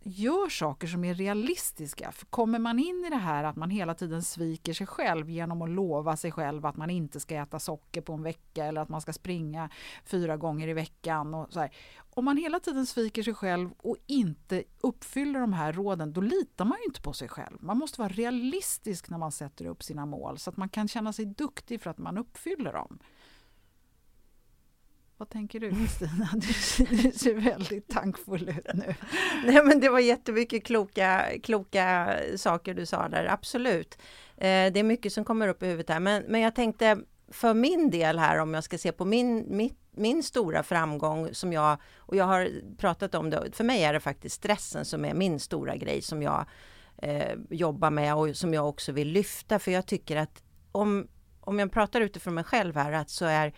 gör saker som är realistiska. För kommer man in i det här att man hela tiden sviker sig själv genom att lova sig själv att man inte ska äta socker på en vecka eller att man ska springa fyra gånger i veckan. Och så här. Om man hela tiden sviker sig själv och inte uppfyller de här råden, då litar man ju inte på sig själv. Man måste vara realistisk när man sätter upp sina mål så att man kan känna sig duktig för att man uppfyller dem. Vad tänker du Kristina? Du, du ser väldigt tankfull ut nu. Nej men det var jättemycket kloka, kloka saker du sa där, absolut. Eh, det är mycket som kommer upp i huvudet här, men, men jag tänkte för min del här om jag ska se på min, mitt, min stora framgång som jag, och jag har pratat om det, för mig är det faktiskt stressen som är min stora grej som jag eh, jobbar med och som jag också vill lyfta, för jag tycker att om, om jag pratar utifrån mig själv här, att så är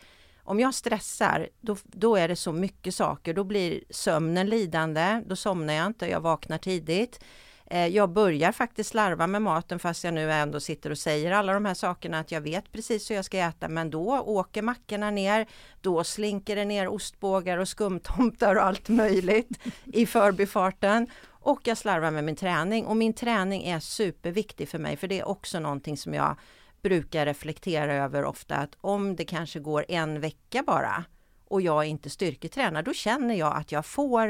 om jag stressar, då, då är det så mycket saker. Då blir sömnen lidande, då somnar jag inte, jag vaknar tidigt. Eh, jag börjar faktiskt slarva med maten fast jag nu ändå sitter och säger alla de här sakerna att jag vet precis hur jag ska äta men då åker mackorna ner, då slinker det ner ostbågar och skumtomtar och allt möjligt i förbifarten. Och jag slarvar med min träning och min träning är superviktig för mig för det är också någonting som jag brukar reflektera över ofta att om det kanske går en vecka bara och jag inte styrketränar, då känner jag att jag får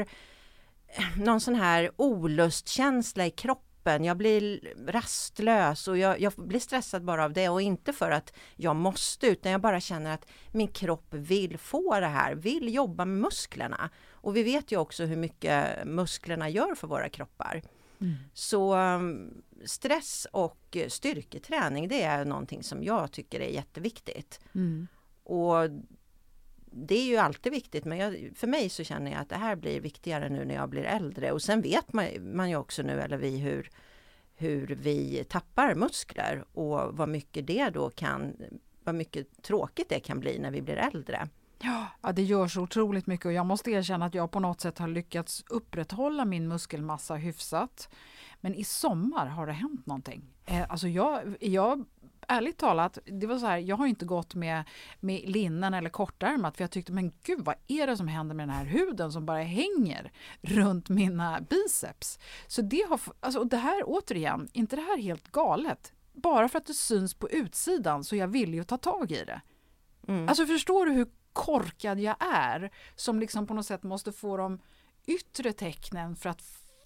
eh, någon sån här olustkänsla i kroppen jag blir rastlös och jag, jag, blir stressad bara av det och inte för att jag måste utan jag bara känner att min kropp vill få det här, vill jobba med musklerna. Och vi vet ju också hur mycket musklerna gör för våra kroppar. Mm. Så um, stress och styrketräning det är någonting som jag tycker är jätteviktigt. Mm. Och det är ju alltid viktigt men jag, för mig så känner jag att det här blir viktigare nu när jag blir äldre och sen vet man, man ju också nu, eller vi, hur, hur vi tappar muskler och vad mycket det då kan, vad mycket tråkigt det kan bli när vi blir äldre. Ja, det gör så otroligt mycket och jag måste erkänna att jag på något sätt har lyckats upprätthålla min muskelmassa hyfsat. Men i sommar har det hänt någonting. Eh, alltså jag, jag ärligt talat, det var så här, jag har inte gått med, med linnen eller kortärmat för jag tyckte men gud vad är det som händer med den här huden som bara hänger runt mina biceps. Så det har, alltså det här återigen, inte det här helt galet? Bara för att det syns på utsidan så jag villig att ta tag i det. Mm. Alltså förstår du hur korkad jag är som liksom på något sätt måste få de yttre tecknen för att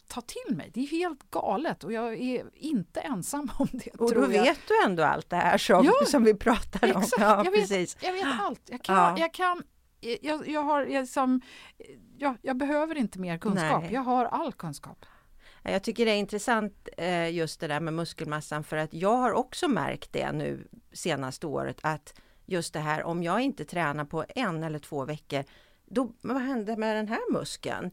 ta till mig. Det är helt galet och jag är inte ensam om det. Och då jag. vet du ändå allt det här som, ja, som vi pratar om. Exakt, ja, jag, vet, jag vet allt. Jag kan, ja. jag, kan jag, jag, har, jag, som, jag, jag behöver inte mer kunskap, Nej. jag har all kunskap. Jag tycker det är intressant eh, just det där med muskelmassan för att jag har också märkt det nu senaste året att just det här om jag inte tränar på en eller två veckor, då, vad händer med den här muskeln?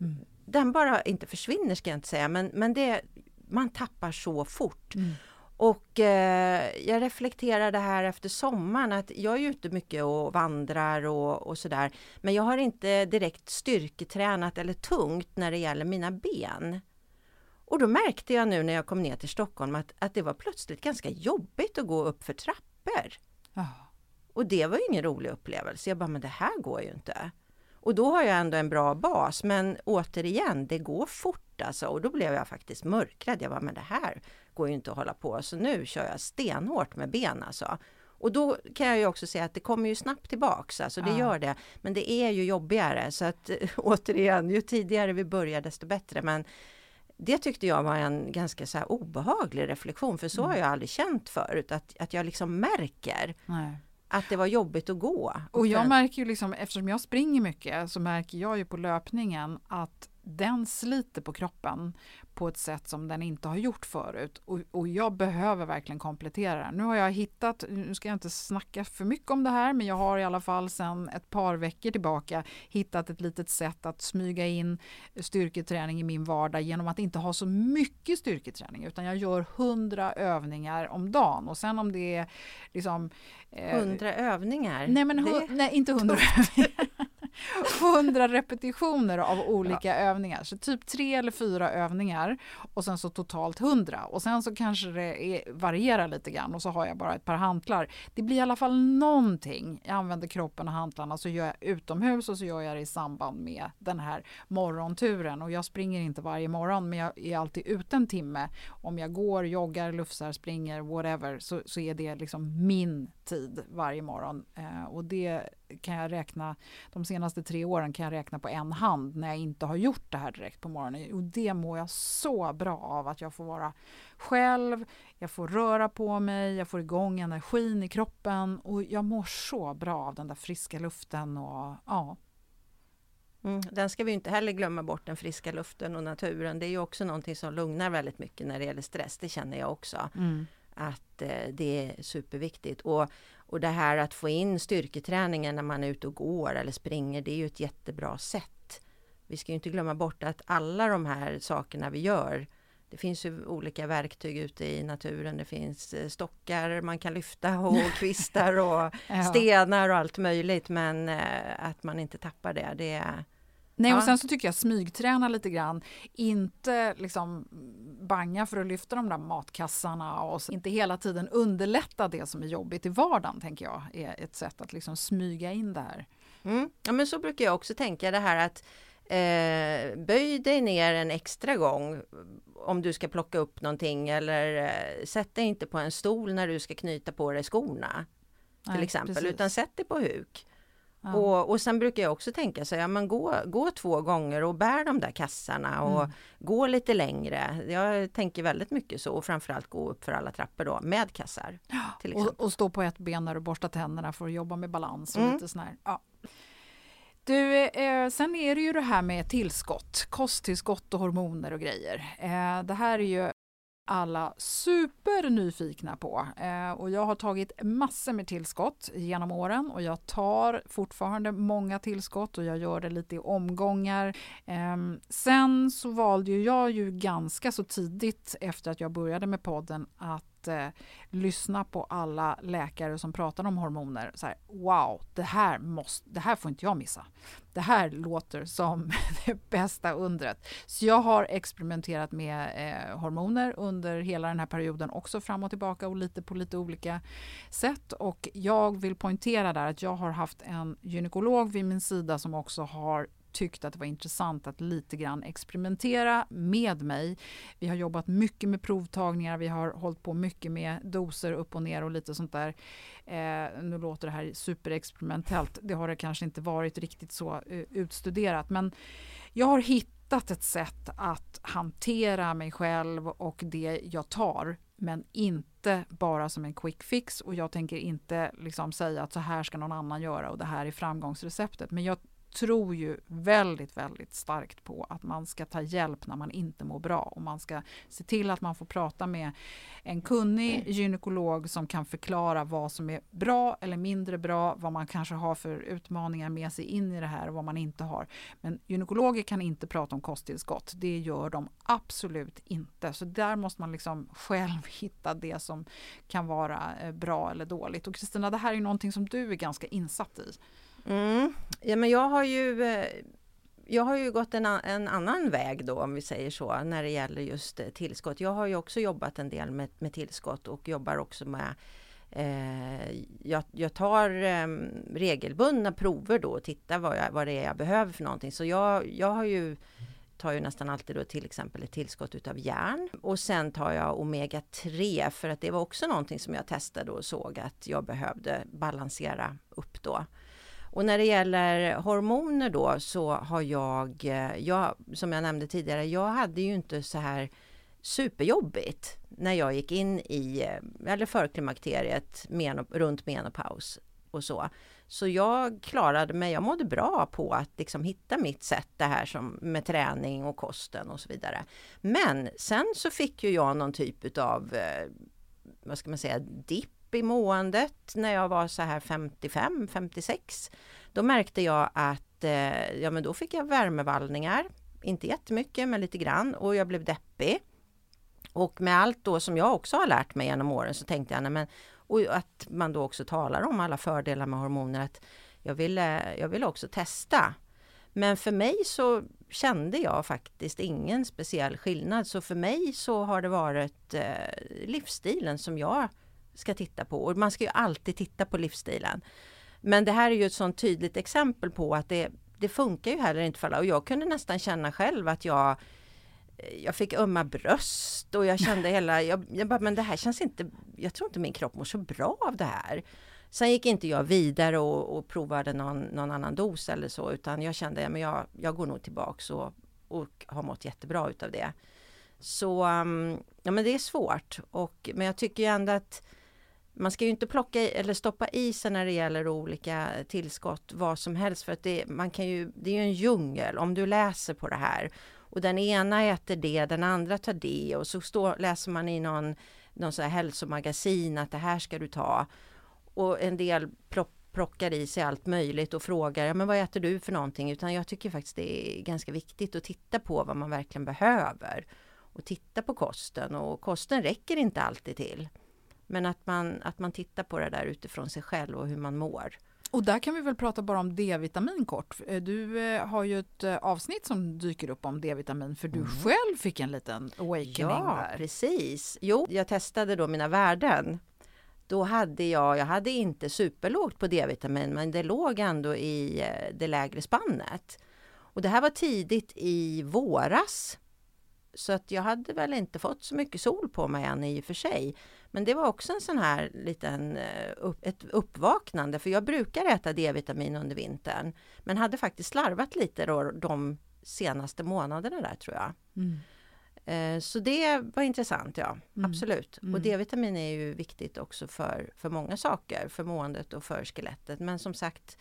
Mm. Den bara inte försvinner ska jag inte säga, men, men det, man tappar så fort. Mm. Och eh, jag reflekterar det här efter sommaren att jag är ute mycket och vandrar och, och sådär. Men jag har inte direkt styrketränat eller tungt när det gäller mina ben. Och då märkte jag nu när jag kom ner till Stockholm att, att det var plötsligt ganska jobbigt att gå upp för trappor. Oh. Och det var ju ingen rolig upplevelse. Jag bara, men det här går ju inte. Och då har jag ändå en bra bas, men återigen, det går fort alltså. Och då blev jag faktiskt mörkrädd. Jag bara, men det här går ju inte att hålla på. Så nu kör jag stenhårt med ben alltså. Och då kan jag ju också säga att det kommer ju snabbt tillbaks, alltså det ja. gör det. Men det är ju jobbigare så att återigen, ju tidigare vi börjar desto bättre. Men det tyckte jag var en ganska så obehaglig reflektion, för så mm. har jag aldrig känt förut, att, att jag liksom märker. Nej att det var jobbigt att gå. Och jag märker ju liksom, eftersom jag springer mycket, så märker jag ju på löpningen att den sliter på kroppen på ett sätt som den inte har gjort förut. Och, och, jag behöver verkligen komplettera den. Nu har jag hittat, nu ska jag inte snacka för mycket om det här, men jag har i alla fall sedan ett par veckor tillbaka hittat ett litet sätt att smyga in styrketräning i min vardag genom att inte ha så mycket styrketräning, utan jag gör hundra övningar om dagen. Och sen om det är liksom... Eh, hundra eh, övningar? Nej, men, det... nej inte hundra övningar. 100 repetitioner av olika ja. övningar. Så typ tre eller fyra övningar och sen så totalt 100. Och sen så kanske det är, varierar lite grann och så har jag bara ett par hantlar. Det blir i alla fall någonting. Jag använder kroppen och hantlarna så gör jag utomhus och så gör jag det i samband med den här morgonturen. Och jag springer inte varje morgon men jag är alltid ute en timme. Om jag går, joggar, lufsar, springer, whatever så, så är det liksom min tid varje morgon. Eh, och det kan jag räkna, de senaste tre åren kan jag räkna på en hand när jag inte har gjort det här direkt på morgonen. Och det mår jag så bra av, att jag får vara själv, jag får röra på mig, jag får igång energin i kroppen och jag mår så bra av den där friska luften och ja. Mm, den ska vi inte heller glömma bort, den friska luften och naturen. Det är ju också någonting som lugnar väldigt mycket när det gäller stress, det känner jag också. Mm. Att eh, det är superviktigt. Och och det här att få in styrketräningen när man är ute och går eller springer, det är ju ett jättebra sätt. Vi ska ju inte glömma bort att alla de här sakerna vi gör, det finns ju olika verktyg ute i naturen. Det finns eh, stockar man kan lyfta och kvistar och ja. stenar och allt möjligt. Men eh, att man inte tappar det, det är Nej, och sen så tycker jag smygträna lite grann. Inte liksom banga för att lyfta de där matkassarna och inte hela tiden underlätta det som är jobbigt i vardagen, tänker jag, är ett sätt att liksom smyga in det här. Mm. Ja, men så brukar jag också tänka det här att eh, böj dig ner en extra gång om du ska plocka upp någonting eller eh, sätt dig inte på en stol när du ska knyta på dig skorna. Till Nej, exempel, precis. utan sätt dig på huk. Ja. Och, och sen brukar jag också tänka så ja men gå, gå två gånger och bär de där kassarna och mm. gå lite längre. Jag tänker väldigt mycket så och framförallt gå upp för alla trappor då med kassar. Och, och, stå på ett ben när du borstar tänderna för att jobba med balans och mm. lite sån här. Ja. Du, eh, sen är det ju det här med tillskott, kosttillskott och hormoner och grejer. Eh, det här är ju alla supernyfikna på. Eh, och jag har tagit massor med tillskott genom åren och jag tar fortfarande många tillskott och jag gör det lite i omgångar. Eh, sen så valde ju jag ju ganska så tidigt efter att jag började med podden att eh, lyssna på alla läkare som pratar om hormoner. Så här, wow, det här, måste, det här får inte jag missa. Det här låter som det bästa undret. Så jag har experimenterat med eh, hormoner under hela den här perioden också fram och tillbaka och lite på lite olika sätt. Och jag vill poängtera där att jag har haft en gynekolog vid min sida som också har tyckt att det var intressant att lite grann experimentera med mig. Vi har jobbat mycket med provtagningar, vi har hållit på mycket med doser upp och ner och lite sånt där. Eh, nu låter det här superexperimentellt, det har det kanske inte varit riktigt så eh, utstuderat men jag har hittat ett sätt att hantera mig själv och det jag tar men inte bara som en quick fix och jag tänker inte liksom säga att så här ska någon annan göra och det här är framgångsreceptet. Men jag tror ju väldigt, väldigt starkt på att man ska ta hjälp när man inte mår bra och man ska se till att man får prata med en kunnig gynekolog som kan förklara vad som är bra eller mindre bra, vad man kanske har för utmaningar med sig in i det här och vad man inte har. Men gynekologer kan inte prata om kosttillskott. Det gör de absolut inte. Så där måste man liksom själv hitta det som kan vara eh, bra eller dåligt. Och Kristina, det här är någonting som du är ganska insatt i. Mm. Ja, men jag har ju eh, jag har ju gått en, en, annan väg då om vi säger så när det gäller just eh, tillskott. Jag har ju också jobbat en del med, med tillskott och jobbar också med eh, jag, jag, tar eh, regelbundna prover då och tittar vad, jag, vad det är jag behöver för någonting. Så jag, jag har ju tar ju nästan alltid då till exempel ett tillskott utav järn. Och sen tar jag Omega 3 för att det var också någonting som jag testade och såg att jag behövde balansera upp då. Och när det gäller hormoner då så har jag, eh, jag, som jag nämnde tidigare, jag hade ju inte så här superjobbigt när jag gick in i, eh, eller förklimakteriet menop, runt menopaus och så. Så jag klarade mig, jag mådde bra på att liksom hitta mitt sätt det här som med träning och kosten och så vidare. Men sen så fick ju jag någon typ av, eh, vad ska man säga, dipp i måendet när jag var så här 55, 56. Då märkte jag att eh, ja, men då fick jag värmevallningar. Inte jättemycket, men lite grann och jag blev deppig. Och med allt då som jag också har lärt mig genom åren så tänkte jag, nej, men, och att man då också talar om alla fördelar med hormoner, att jag ville, jag ville också testa. Men för mig så kände jag faktiskt ingen speciell skillnad. Så för mig så har det varit eh, livsstilen som jag ska titta på. Och man ska ju alltid titta på livsstilen. Men det här är ju ett sånt tydligt exempel på att det, det funkar ju heller inte för alla. Och jag kunde nästan känna själv att jag eh, jag fick ömma bröst och jag kände hela, jag, jag bara, men det här känns inte, jag tror inte min kropp mår så bra av det här. Sen gick inte jag vidare och, och provade någon, någon, annan dos eller så utan jag kände men jag, jag går nog tillbaks och, och har mått jättebra utav det. Så mm, ja men det är svårt och, men jag tycker ju ändå att man ska ju inte plocka i, eller stoppa i sig när det gäller olika tillskott vad som helst för att det, man kan ju, det är ju en djungel. Om du läser på det här och den ena äter det, den andra tar det och så står, läser man i någon, någon så här hälsomagasin att det här ska du ta. Och en del plock, plockar i sig allt möjligt och frågar ja, men vad äter du för någonting? Utan jag tycker faktiskt det är ganska viktigt att titta på vad man verkligen behöver och titta på kosten och kosten räcker inte alltid till. Men att man, att man tittar på det där utifrån sig själv och hur man mår. Och där kan vi väl prata bara om D-vitamin kort. Eh, du eh, har ju ett eh, avsnitt som dyker upp om D-vitamin för du mm. själv fick en liten awakening ja, där. precis. Jo, jag testade då mina värden. Då hade jag, jag hade inte superlågt på D-vitamin men det låg ändå i det lägre spannet. Och det här var tidigt i våras. Så att jag hade väl inte fått så mycket sol på mig än i och för sig. Men det var också en sån här liten eh, upp, ett uppvaknande, för jag brukar äta D-vitamin under vintern, men hade faktiskt slarvat lite då de senaste månaderna där tror jag. Mm. Eh, så det var intressant, ja. Mm. Absolut. Mm. Och D-vitamin är ju viktigt också för, för många saker, för måendet och för skelettet. Men som sagt,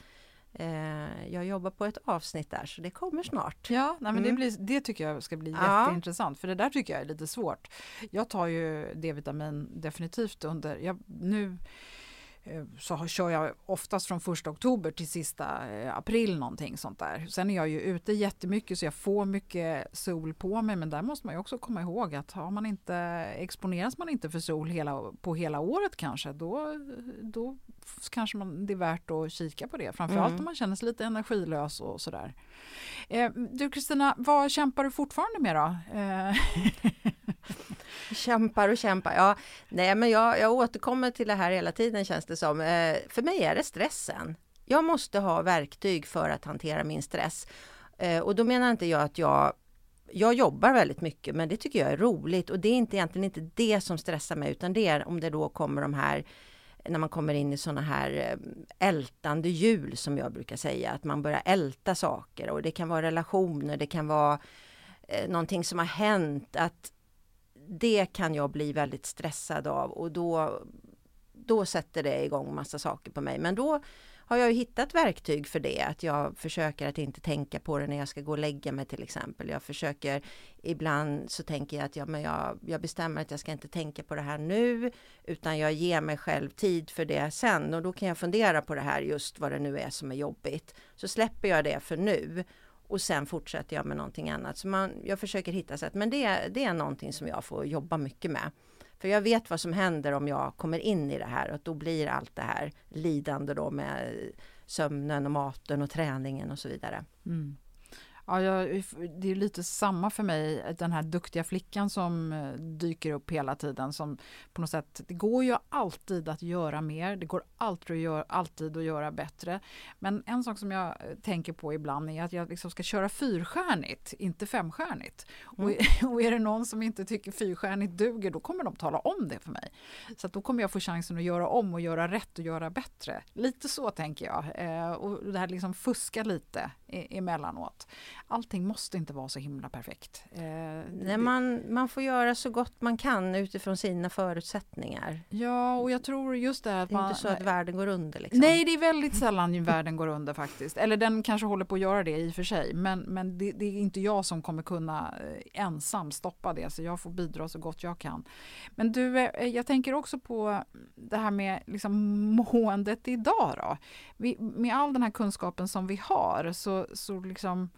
jag jobbar på ett avsnitt där så det kommer snart. Ja, nej, men mm. det, blir, det tycker jag ska bli ja. jätteintressant för det där tycker jag är lite svårt. Jag tar ju D-vitamin definitivt under, jag, nu Eh, så kör jag oftast från första oktober till sista eh, april någonting sånt där. Sen är jag ju ute jättemycket så jag får mycket sol på mig men där måste man ju också komma ihåg att har man inte, exponeras man inte för sol hela, på hela året kanske då, då kanske man, det är värt att kika på det. Framförallt mm. om man känner sig lite energilös och sådär. Eh, du Kristina, vad kämpar du fortfarande med då? Eh. kämpar och kämpar. Ja, nej, men jag, jag återkommer till det här hela tiden känns det som. Eh, för mig är det stressen. Jag måste ha verktyg för att hantera min stress. Eh, och då menar inte jag att jag jag jobbar väldigt mycket men det tycker jag är roligt och det är inte egentligen inte det som stressar mig utan det är om det då kommer de här när man kommer in i sådana här eh, ältande hjul som jag brukar säga, att man börjar älta saker och det kan vara relationer, det kan vara eh, någonting som har hänt, att det kan jag bli väldigt stressad av och då, då sätter det igång massa saker på mig. Men då har jag hittat verktyg för det, att jag försöker att inte tänka på det när jag ska gå och lägga mig till exempel. Jag försöker, ibland så tänker jag att ja, men jag, jag bestämmer att jag ska inte tänka på det här nu, utan jag ger mig själv tid för det sen och då kan jag fundera på det här just vad det nu är som är jobbigt. Så släpper jag det för nu och sen fortsätter jag med någonting annat. Så man, jag försöker hitta sätt, men det, det är någonting som jag får jobba mycket med. För jag vet vad som händer om jag kommer in i det här och då blir allt det här lidande då med sömnen och maten och träningen och så vidare. Mm. Ja, jag, det är lite samma för mig, den här duktiga flickan som eh, dyker upp hela tiden. Som på något sätt, det går ju alltid att göra mer, det går alltid att göra, alltid att göra bättre. Men en sak som jag eh, tänker på ibland är att jag liksom ska köra fyrstjärnigt, inte femstjärnigt. Mm. Och, och är det någon som inte tycker fyrstjärnigt duger, då kommer de tala om det för mig. Så då kommer jag få chansen att göra om och göra rätt och göra bättre. Lite så tänker jag. Eh, och det här liksom fuska lite emellanåt allting måste inte vara så himla perfekt. Eh, Nej, man, man får göra så gott man kan utifrån sina förutsättningar. Ja, och jag tror just det att Det är man, inte så att världen går under. Liksom. Nej, det är väldigt sällan världen går under faktiskt. Eller den kanske håller på att göra det i och för sig. Men, men det, det, är inte jag som kommer kunna eh, ensam stoppa det, så jag får bidra så gott jag kan. Men du, eh, jag tänker också på det här med liksom måendet idag då. Vi, med all den här kunskapen som vi har så, så liksom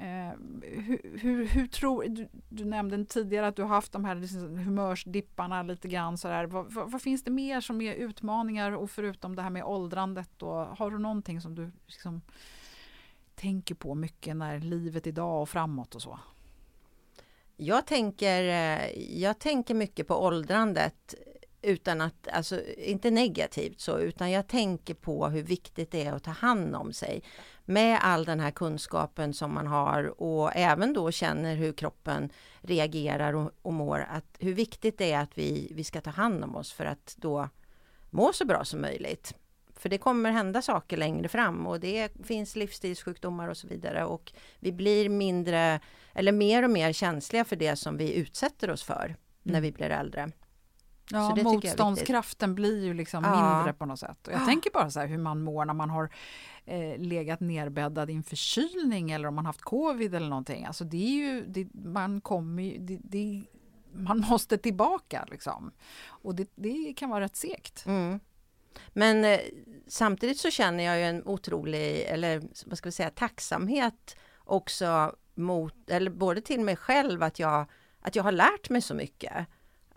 Eh, hur, hur, hur, tror du, du nämnde tidigare att du har haft de här liksom humörsdipparna lite grann sådär. Vad, vad, vad, finns det mer som är utmaningar och förutom det här med åldrandet då, har du någonting som du liksom tänker på mycket när livet idag och framåt och så? Jag tänker, eh, jag tänker mycket på åldrandet utan att, alltså inte negativt så, utan jag tänker på hur viktigt det är att ta hand om sig med all den här kunskapen som man har och även då känner hur kroppen reagerar och, och mår, att hur viktigt det är att vi, vi ska ta hand om oss för att då må så bra som möjligt. För det kommer hända saker längre fram och det finns livsstilssjukdomar och så vidare och vi blir mindre eller mer och mer känsliga för det som vi utsätter oss för mm. när vi blir äldre. Ja, motståndskraften blir ju liksom ja. mindre på något sätt. Och jag ja. tänker bara så här hur man mår när man har eh, legat nerbäddad i en förkylning eller om man haft covid eller någonting. Alltså det är ju, det, man kommer ju, det, det, man måste tillbaka liksom. Och det, det kan vara rätt segt. Mm. Men eh, samtidigt så känner jag ju en otrolig, eller vad ska vi säga, tacksamhet också mot, eller både till mig själv att jag, att jag har lärt mig så mycket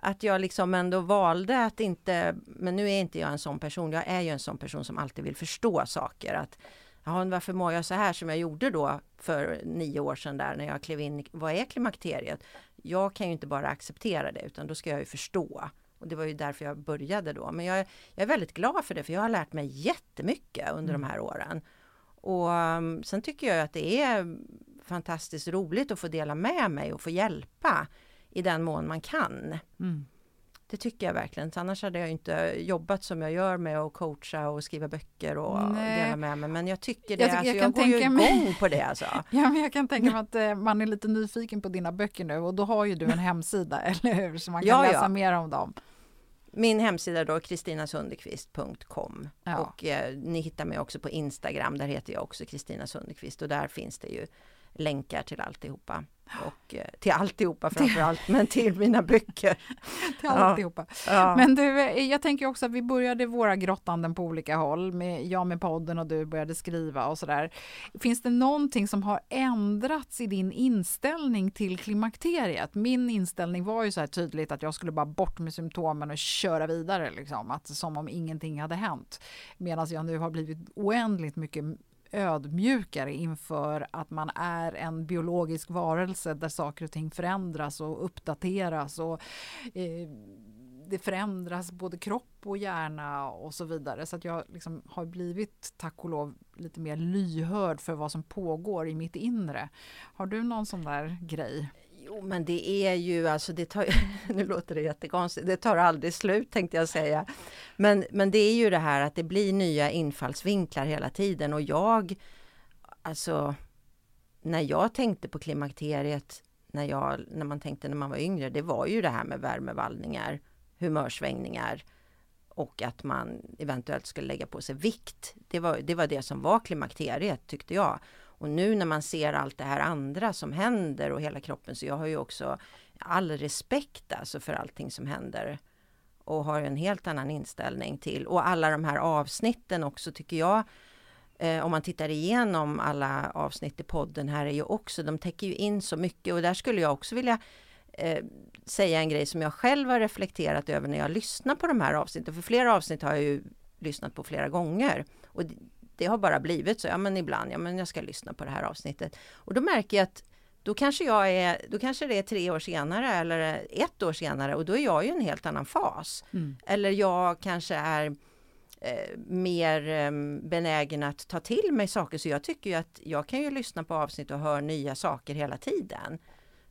att jag liksom ändå valde att inte, men nu är inte jag en sån person, jag är ju en sån person som alltid vill förstå saker. Att, ja, varför mår jag så här som jag gjorde då för nio år sedan där när jag klev in, vad är klimakteriet? Jag kan ju inte bara acceptera det utan då ska jag ju förstå. Och det var ju därför jag började då. Men jag, jag är väldigt glad för det för jag har lärt mig jättemycket under mm. de här åren. Och um, sen tycker jag att det är fantastiskt roligt att få dela med mig och få hjälpa i den mån man kan. Mm. Det tycker jag verkligen. Annars hade jag inte jobbat som jag gör med att coacha och skriva böcker och Nej. dela med mig. Men jag tycker det. Jag alltså, jag jag, går ju tänka mig- igång på det alltså. Ja, men jag kan tänka mig att eh, man är lite nyfiken på dina böcker nu och då har ju du en hemsida, eller hur? Så man kan Ja, läsa ja. mer om dem. Min hemsida då, kristinasundekvist.com Ja. och eh, ni hittar mig också på Instagram. Där heter jag också Kristina Sundekvist och där finns det ju länkar till alltihopa. Och eh, till alltihopa framförallt, men till mina böcker. Till alltihopa. Ja. Men du, eh, jag tänker också att vi började våra grottanden på olika håll. Med, jag med podden och du började skriva och sådär. Finns det någonting som har ändrats i din inställning till klimakteriet? Min inställning var ju så här tydligt att jag skulle bara bort med symptomen och köra vidare, liksom. att, som om ingenting hade hänt. Medan jag nu har blivit oändligt mycket ödmjukare inför att man är en biologisk varelse där saker och ting förändras och uppdateras och eh, det förändras både kropp och hjärna och så vidare. Så att jag liksom har blivit, tack och lov, lite mer lyhörd för vad som pågår i mitt inre. Har du någon sån där grej? Jo, men det är ju alltså, det tar, nu låter det jättekonstigt, det tar aldrig slut tänkte jag säga. Men, men det är ju det här att det blir nya infallsvinklar hela tiden och jag, alltså, när jag tänkte på klimakteriet, när, jag, när man tänkte när man var yngre, det var ju det här med värmevallningar, humörsvängningar och att man eventuellt skulle lägga på sig vikt. Det var, det var det som var klimakteriet tyckte jag. Och nu när man ser allt det här andra som händer och hela kroppen så jag har ju också all respekt alltså för allting som händer. Och har en helt annan inställning till och alla de här avsnitten också tycker jag eh, om man tittar igenom alla avsnitt i podden här är ju också, de täcker ju in så mycket. Och där skulle jag också vilja eh, säga en grej som jag själv har reflekterat över när jag lyssnar på de här avsnitten. För flera avsnitt har jag ju lyssnat på flera gånger. Och det, har bara blivit så, ja men ibland, ja men jag ska lyssna på det här avsnittet. Och då märker jag att då kanske jag är, då kanske det är tre år senare eller ett år senare och då är jag ju en helt annan fas. Eller jag kanske är eh, mer eh, benägen att ta till mig saker. Så jag tycker ju att jag kan ju lyssna på avsnitt och höra nya saker hela tiden.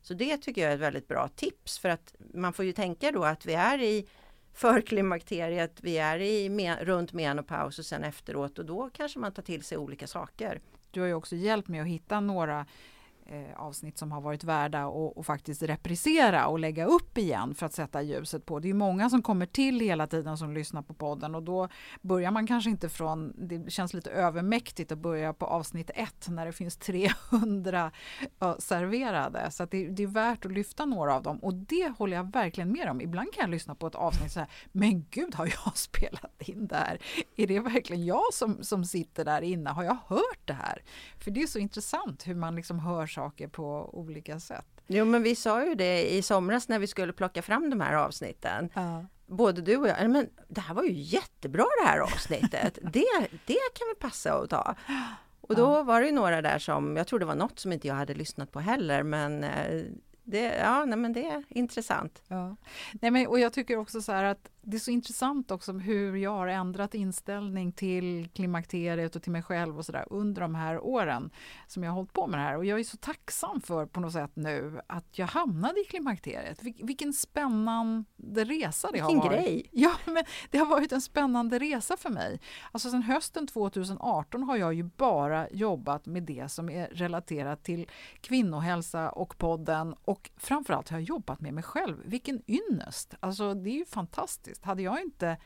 Så det tycker jag är ett väldigt bra tips för att man får ju tänka då att vi är i för klimakteriet, vi är i me- runt menopaus och sen efteråt och då kanske man tar till sig olika saker. Du har ju också hjälpt mig att hitta några eh, avsnitt som har varit värda att och faktiskt reprisera och lägga upp igen för att sätta ljuset på. Det är många som kommer till hela tiden som lyssnar på podden och då börjar man kanske inte från, det känns lite övermäktigt att börja på avsnitt ett när det finns 300 serverade. Så att det, det är värt att lyfta några av dem och det håller jag verkligen med om. Ibland kan jag lyssna på ett avsnitt så här, men gud har jag spelat in det här? Är det verkligen jag som, som sitter där inne? Har jag hört det här? För det är så intressant hur man liksom hör saker på olika sätt. Jo men vi sa ju det i somras när vi skulle plocka fram de här avsnitten. Både du och jag, "Nej, men det här var ju jättebra det här avsnittet. det, det kan väl passa att ta. Och då var det ju några där som, jag tror det var något som inte jag hade lyssnat på heller men eh, det, ja, nej, men det är intressant. Ja. Nej, men, och jag tycker också så här att det är så intressant också hur jag har ändrat inställning till klimakteriet och till mig själv och så där under de här åren som jag har hållit på med det här. Och jag är så tacksam för på något sätt nu att jag hamnade i klimakteriet. Vil- vilken spännande resa det Vilken har varit. grej! Ja, men det har varit en spännande resa för mig. Alltså sedan hösten 2018 har jag ju bara jobbat med det som är relaterat till kvinnohälsa och podden och framförallt har jag jobbat med mig själv. Vilken ynnest! Alltså det är ju fantastiskt. Hade jag inte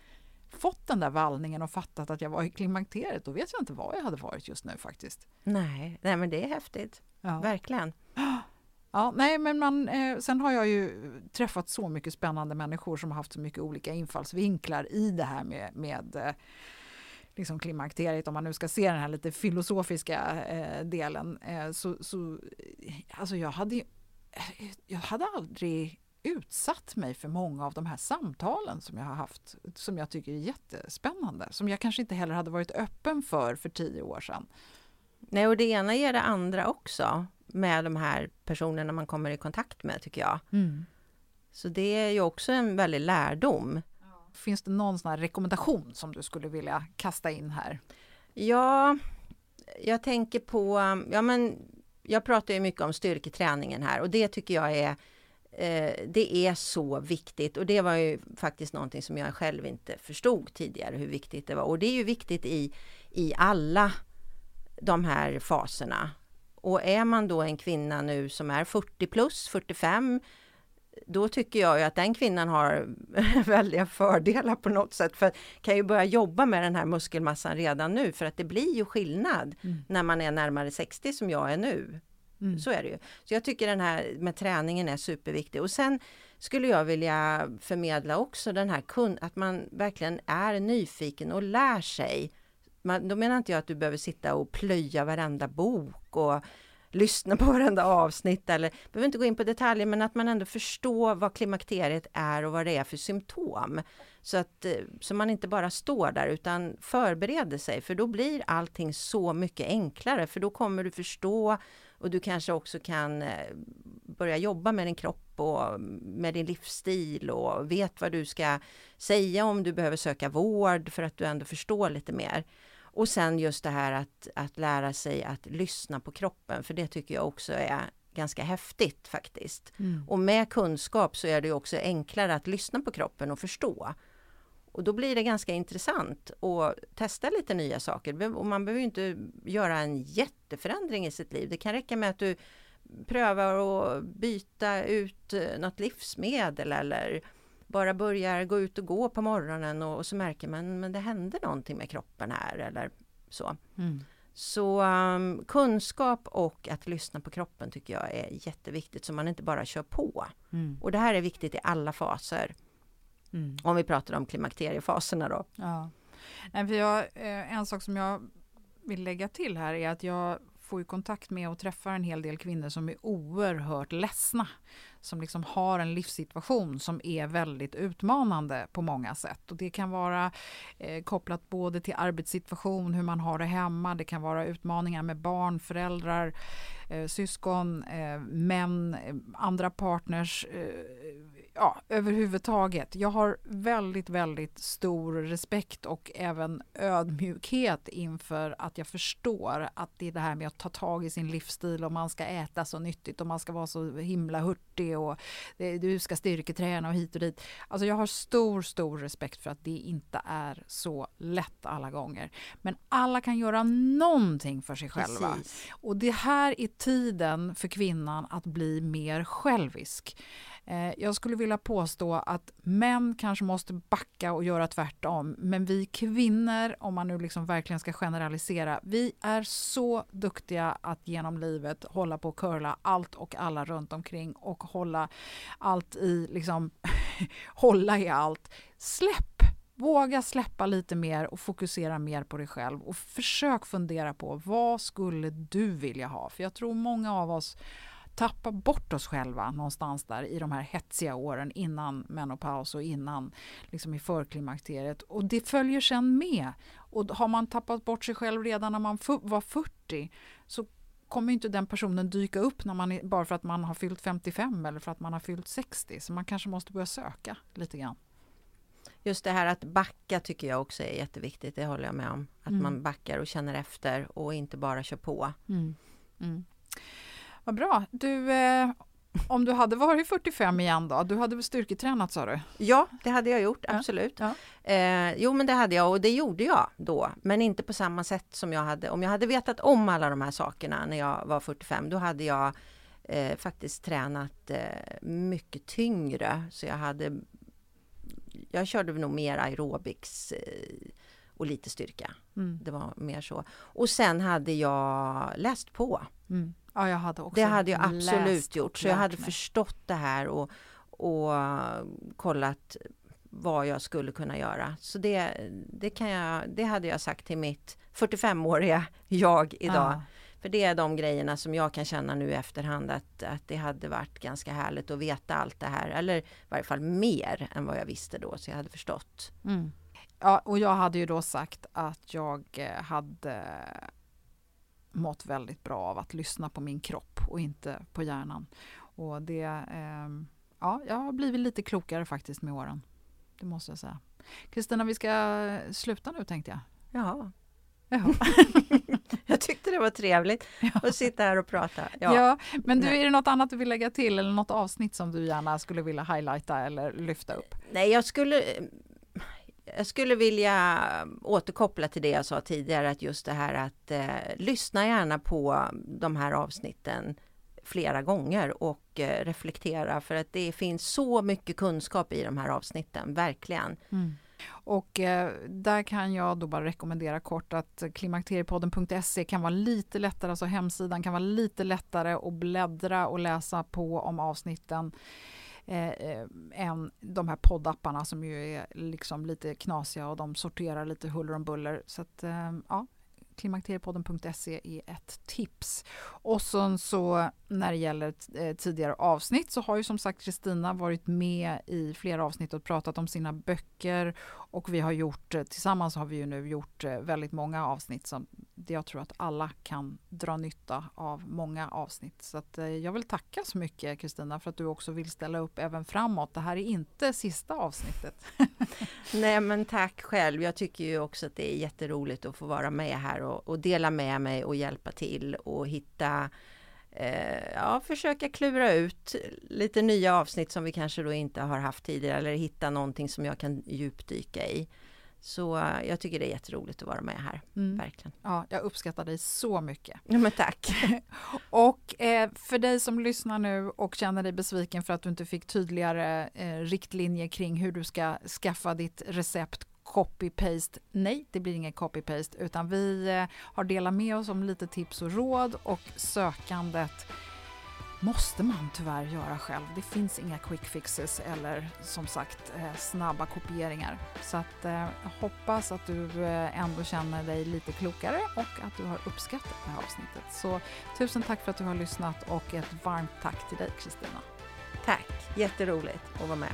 fått den där vallningen och fattat att jag var i klimakteriet, då vet jag inte vad jag hade varit just nu faktiskt. Nej, nej men det är häftigt. Ja. Verkligen. Ja, nej, men man, eh, sen har jag ju träffat så mycket spännande människor som har haft så mycket olika infallsvinklar i det här med, med eh, liksom klimakteriet, om man nu ska se den här lite filosofiska eh, delen. Eh, så, så, alltså jag hade, eh, jag hade aldrig utsatt mig för många av de här samtalen som jag har haft, som jag tycker är jättespännande, som jag kanske inte heller hade varit öppen för för tio år sedan. Nej, och det ena ger det andra också med de här personerna man kommer i kontakt med tycker jag. Så det är ju också en väldig lärdom. Finns det någon sån här rekommendation som du skulle vilja kasta in här? Ja, jag tänker på, ja men jag pratar ju mycket om styrketräningen här och det tycker jag är det är så viktigt och det var ju faktiskt någonting som jag själv inte förstod tidigare hur viktigt det var. Och det är ju viktigt i, i alla de här faserna. Och är man då en kvinna nu som är 40 plus, 45, då tycker jag ju att den kvinnan har väldiga fördelar på något sätt. För kan ju börja jobba med den här muskelmassan redan nu för att det blir ju skillnad mm. när man är närmare 60 som jag är nu. Mm. Så är det ju. Så jag tycker den här med träningen är superviktig. Och sen skulle jag vilja förmedla också den här kun att man verkligen är nyfiken och lär sig. Man, då menar inte jag att du behöver sitta och plöja varenda bok och lyssna på varenda avsnitt eller behöver inte gå in på detaljer men att man ändå förstår vad klimakteriet är och vad det är för symptom. Så att eh, så man inte bara står där utan förbereder sig för då blir allting så mycket enklare för då kommer du förstå och du kanske också kan eh, börja jobba med din kropp och med din livsstil och vet vad du ska säga om du behöver söka vård för att du ändå förstår lite mer. Och sen just det här att, att lära sig att lyssna på kroppen, för det tycker jag också är ganska häftigt faktiskt. Mm. Och med kunskap så är det också enklare att lyssna på kroppen och förstå. Och då blir det ganska intressant att testa lite nya saker. Och man behöver inte göra en jätteförändring i sitt liv. Det kan räcka med att du prövar att byta ut eh, något livsmedel eller bara börjar gå ut och gå på morgonen och, och så märker man att det händer någonting med kroppen här eller så. Mm. Så um, kunskap och att lyssna på kroppen tycker jag är jätteviktigt så man inte bara kör på. Mm. Och det här är viktigt i alla faser. Mm. Om vi pratar om klimakteriefaserna då. Ja. Nej, för jag, eh, en sak som jag vill lägga till här är att jag får ju kontakt med och träffar en hel del kvinnor som är oerhört ledsna. Som liksom har en livssituation som är väldigt utmanande på många sätt. Och det kan vara eh, kopplat både till arbetssituation, hur man har det hemma. Det kan vara utmaningar med barn, föräldrar, eh, syskon, eh, män, eh, andra partners eh, ja, överhuvudtaget. Jag har väldigt, väldigt stor respekt och även ödmjukhet inför att jag förstår att det är det här med att ta tag i sin livsstil och man ska äta så nyttigt och man ska vara så himla hurtig och du ska styrketräna och hit och dit. Alltså jag har stor, stor respekt för att det inte är så lätt alla gånger. Men alla kan göra någonting för sig själva. Precis. Och det här är tiden för kvinnan att bli mer självisk. Eh, jag skulle vilja påstå att män kanske måste backa och göra tvärtom. Men vi kvinnor, om man nu liksom verkligen ska generalisera, vi är så duktiga att genom livet hålla på och curla allt och alla runt omkring och hålla allt i, liksom, hålla i allt. Släpp! Våga släppa lite mer och fokusera mer på dig själv och försök fundera på vad skulle du vilja ha? För jag tror många av oss tappa bort oss själva någonstans där i de här hetsiga åren innan menopaus och innan liksom i förklimakteriet. Och det följer sen med. Och har man tappat bort sig själv redan när man var 40 så kommer inte den personen dyka upp när man, bara för att man har fyllt 55 eller för att man har fyllt 60. Så man kanske måste börja söka lite grann. Just det här att backa tycker jag också är jätteviktigt, det håller jag med om. Att mm. man backar och känner efter och inte bara kör på. Mm. Mm. Vad bra. Du, eh, om du hade varit 45 igen då? Du hade väl styrketränat sa du? Ja, det hade jag gjort, absolut. Ja, ja. Eh, jo, men det hade jag och det gjorde jag då, men inte på samma sätt som jag hade. Om jag hade vetat om alla de här sakerna när jag var 45, då hade jag eh, faktiskt tränat eh, mycket tyngre. Så jag hade jag körde nog mer aerobics eh, och lite styrka. Mm. Det var mer så. Och sen hade jag läst på. Mm. Ja, jag hade också det hade jag absolut gjort. Så jag hade mig. förstått det här och, och kollat vad jag skulle kunna göra. Så det, det, kan jag, det hade jag sagt till mitt 45-åriga jag idag. Ja. För det är de grejerna som jag kan känna nu i efterhand att, att det hade varit ganska härligt att veta allt det här. Eller i varje fall mer än vad jag visste då, så jag hade förstått. Mm. Ja, och jag hade ju då sagt att jag eh, hade mått väldigt bra av att lyssna på min kropp och inte på hjärnan. Och det, eh, ja, jag har blivit lite klokare faktiskt med åren. Det måste jag säga. Kristina, vi ska sluta nu tänkte jag. Ja. Ja. Jag tyckte det var trevligt att sitta här och prata. Ja, Ja. men du, Nej. är det något annat du vill lägga till eller något avsnitt som du gärna skulle vilja highlighta eller lyfta upp? Nej, jag skulle, jag skulle vilja återkoppla till det jag sa tidigare, att just det här att eh, lyssna gärna på de här avsnitten flera gånger och eh, reflektera för att det finns så mycket kunskap i de här avsnitten, verkligen. Mm. Och eh, där kan jag då bara rekommendera kort att klimakteriepodden.se kan vara lite lättare, alltså hemsidan kan vara lite lättare att bläddra och läsa på om avsnitten eh, eh än de här poddapparna som ju är liksom lite knasiga och de sorterar lite huller om buller. Så att eh, ja, klimakteriepodden.se är ett tips. Och sen så när det gäller eh, tidigare avsnitt så har ju som sagt Kristina varit med i flera avsnitt och pratat om sina böcker och vi har gjort, eh, tillsammans har vi ju nu gjort eh, väldigt många avsnitt som jag tror att alla kan dra nytta av många avsnitt. Så att jag vill tacka så mycket Kristina för att du också vill ställa upp även framåt. Det här är inte sista avsnittet. Nej men tack själv. Jag tycker ju också att det är jätteroligt att få vara med här och, och dela med mig och hjälpa till och hitta eh, Ja, försöka klura ut lite nya avsnitt som vi kanske då inte har haft tidigare eller hitta någonting som jag kan djupdyka i. Så eh, jag tycker det är jätteroligt att vara med här, Mm. verkligen. Ja, jag uppskattar dig så mycket. Ja, men tack! Och eh, för dig som lyssnar nu och känner dig besviken för att du inte fick tydligare eh, riktlinjer kring hur du ska skaffa ditt recept copy-paste. Nej, det blir ingen copy-paste utan vi eh, har delat med oss om lite tips och råd och sökandet måste man tyvärr göra själv. Det finns inga quick fixes eller som sagt eh, snabba kopieringar. Så att, eh, jag hoppas att du eh, ändå känner dig lite klokare och att du har uppskattat det här avsnittet. Så tusen tack för att du har lyssnat och ett varmt tack till dig Kristina. Tack! Jätteroligt att vara med.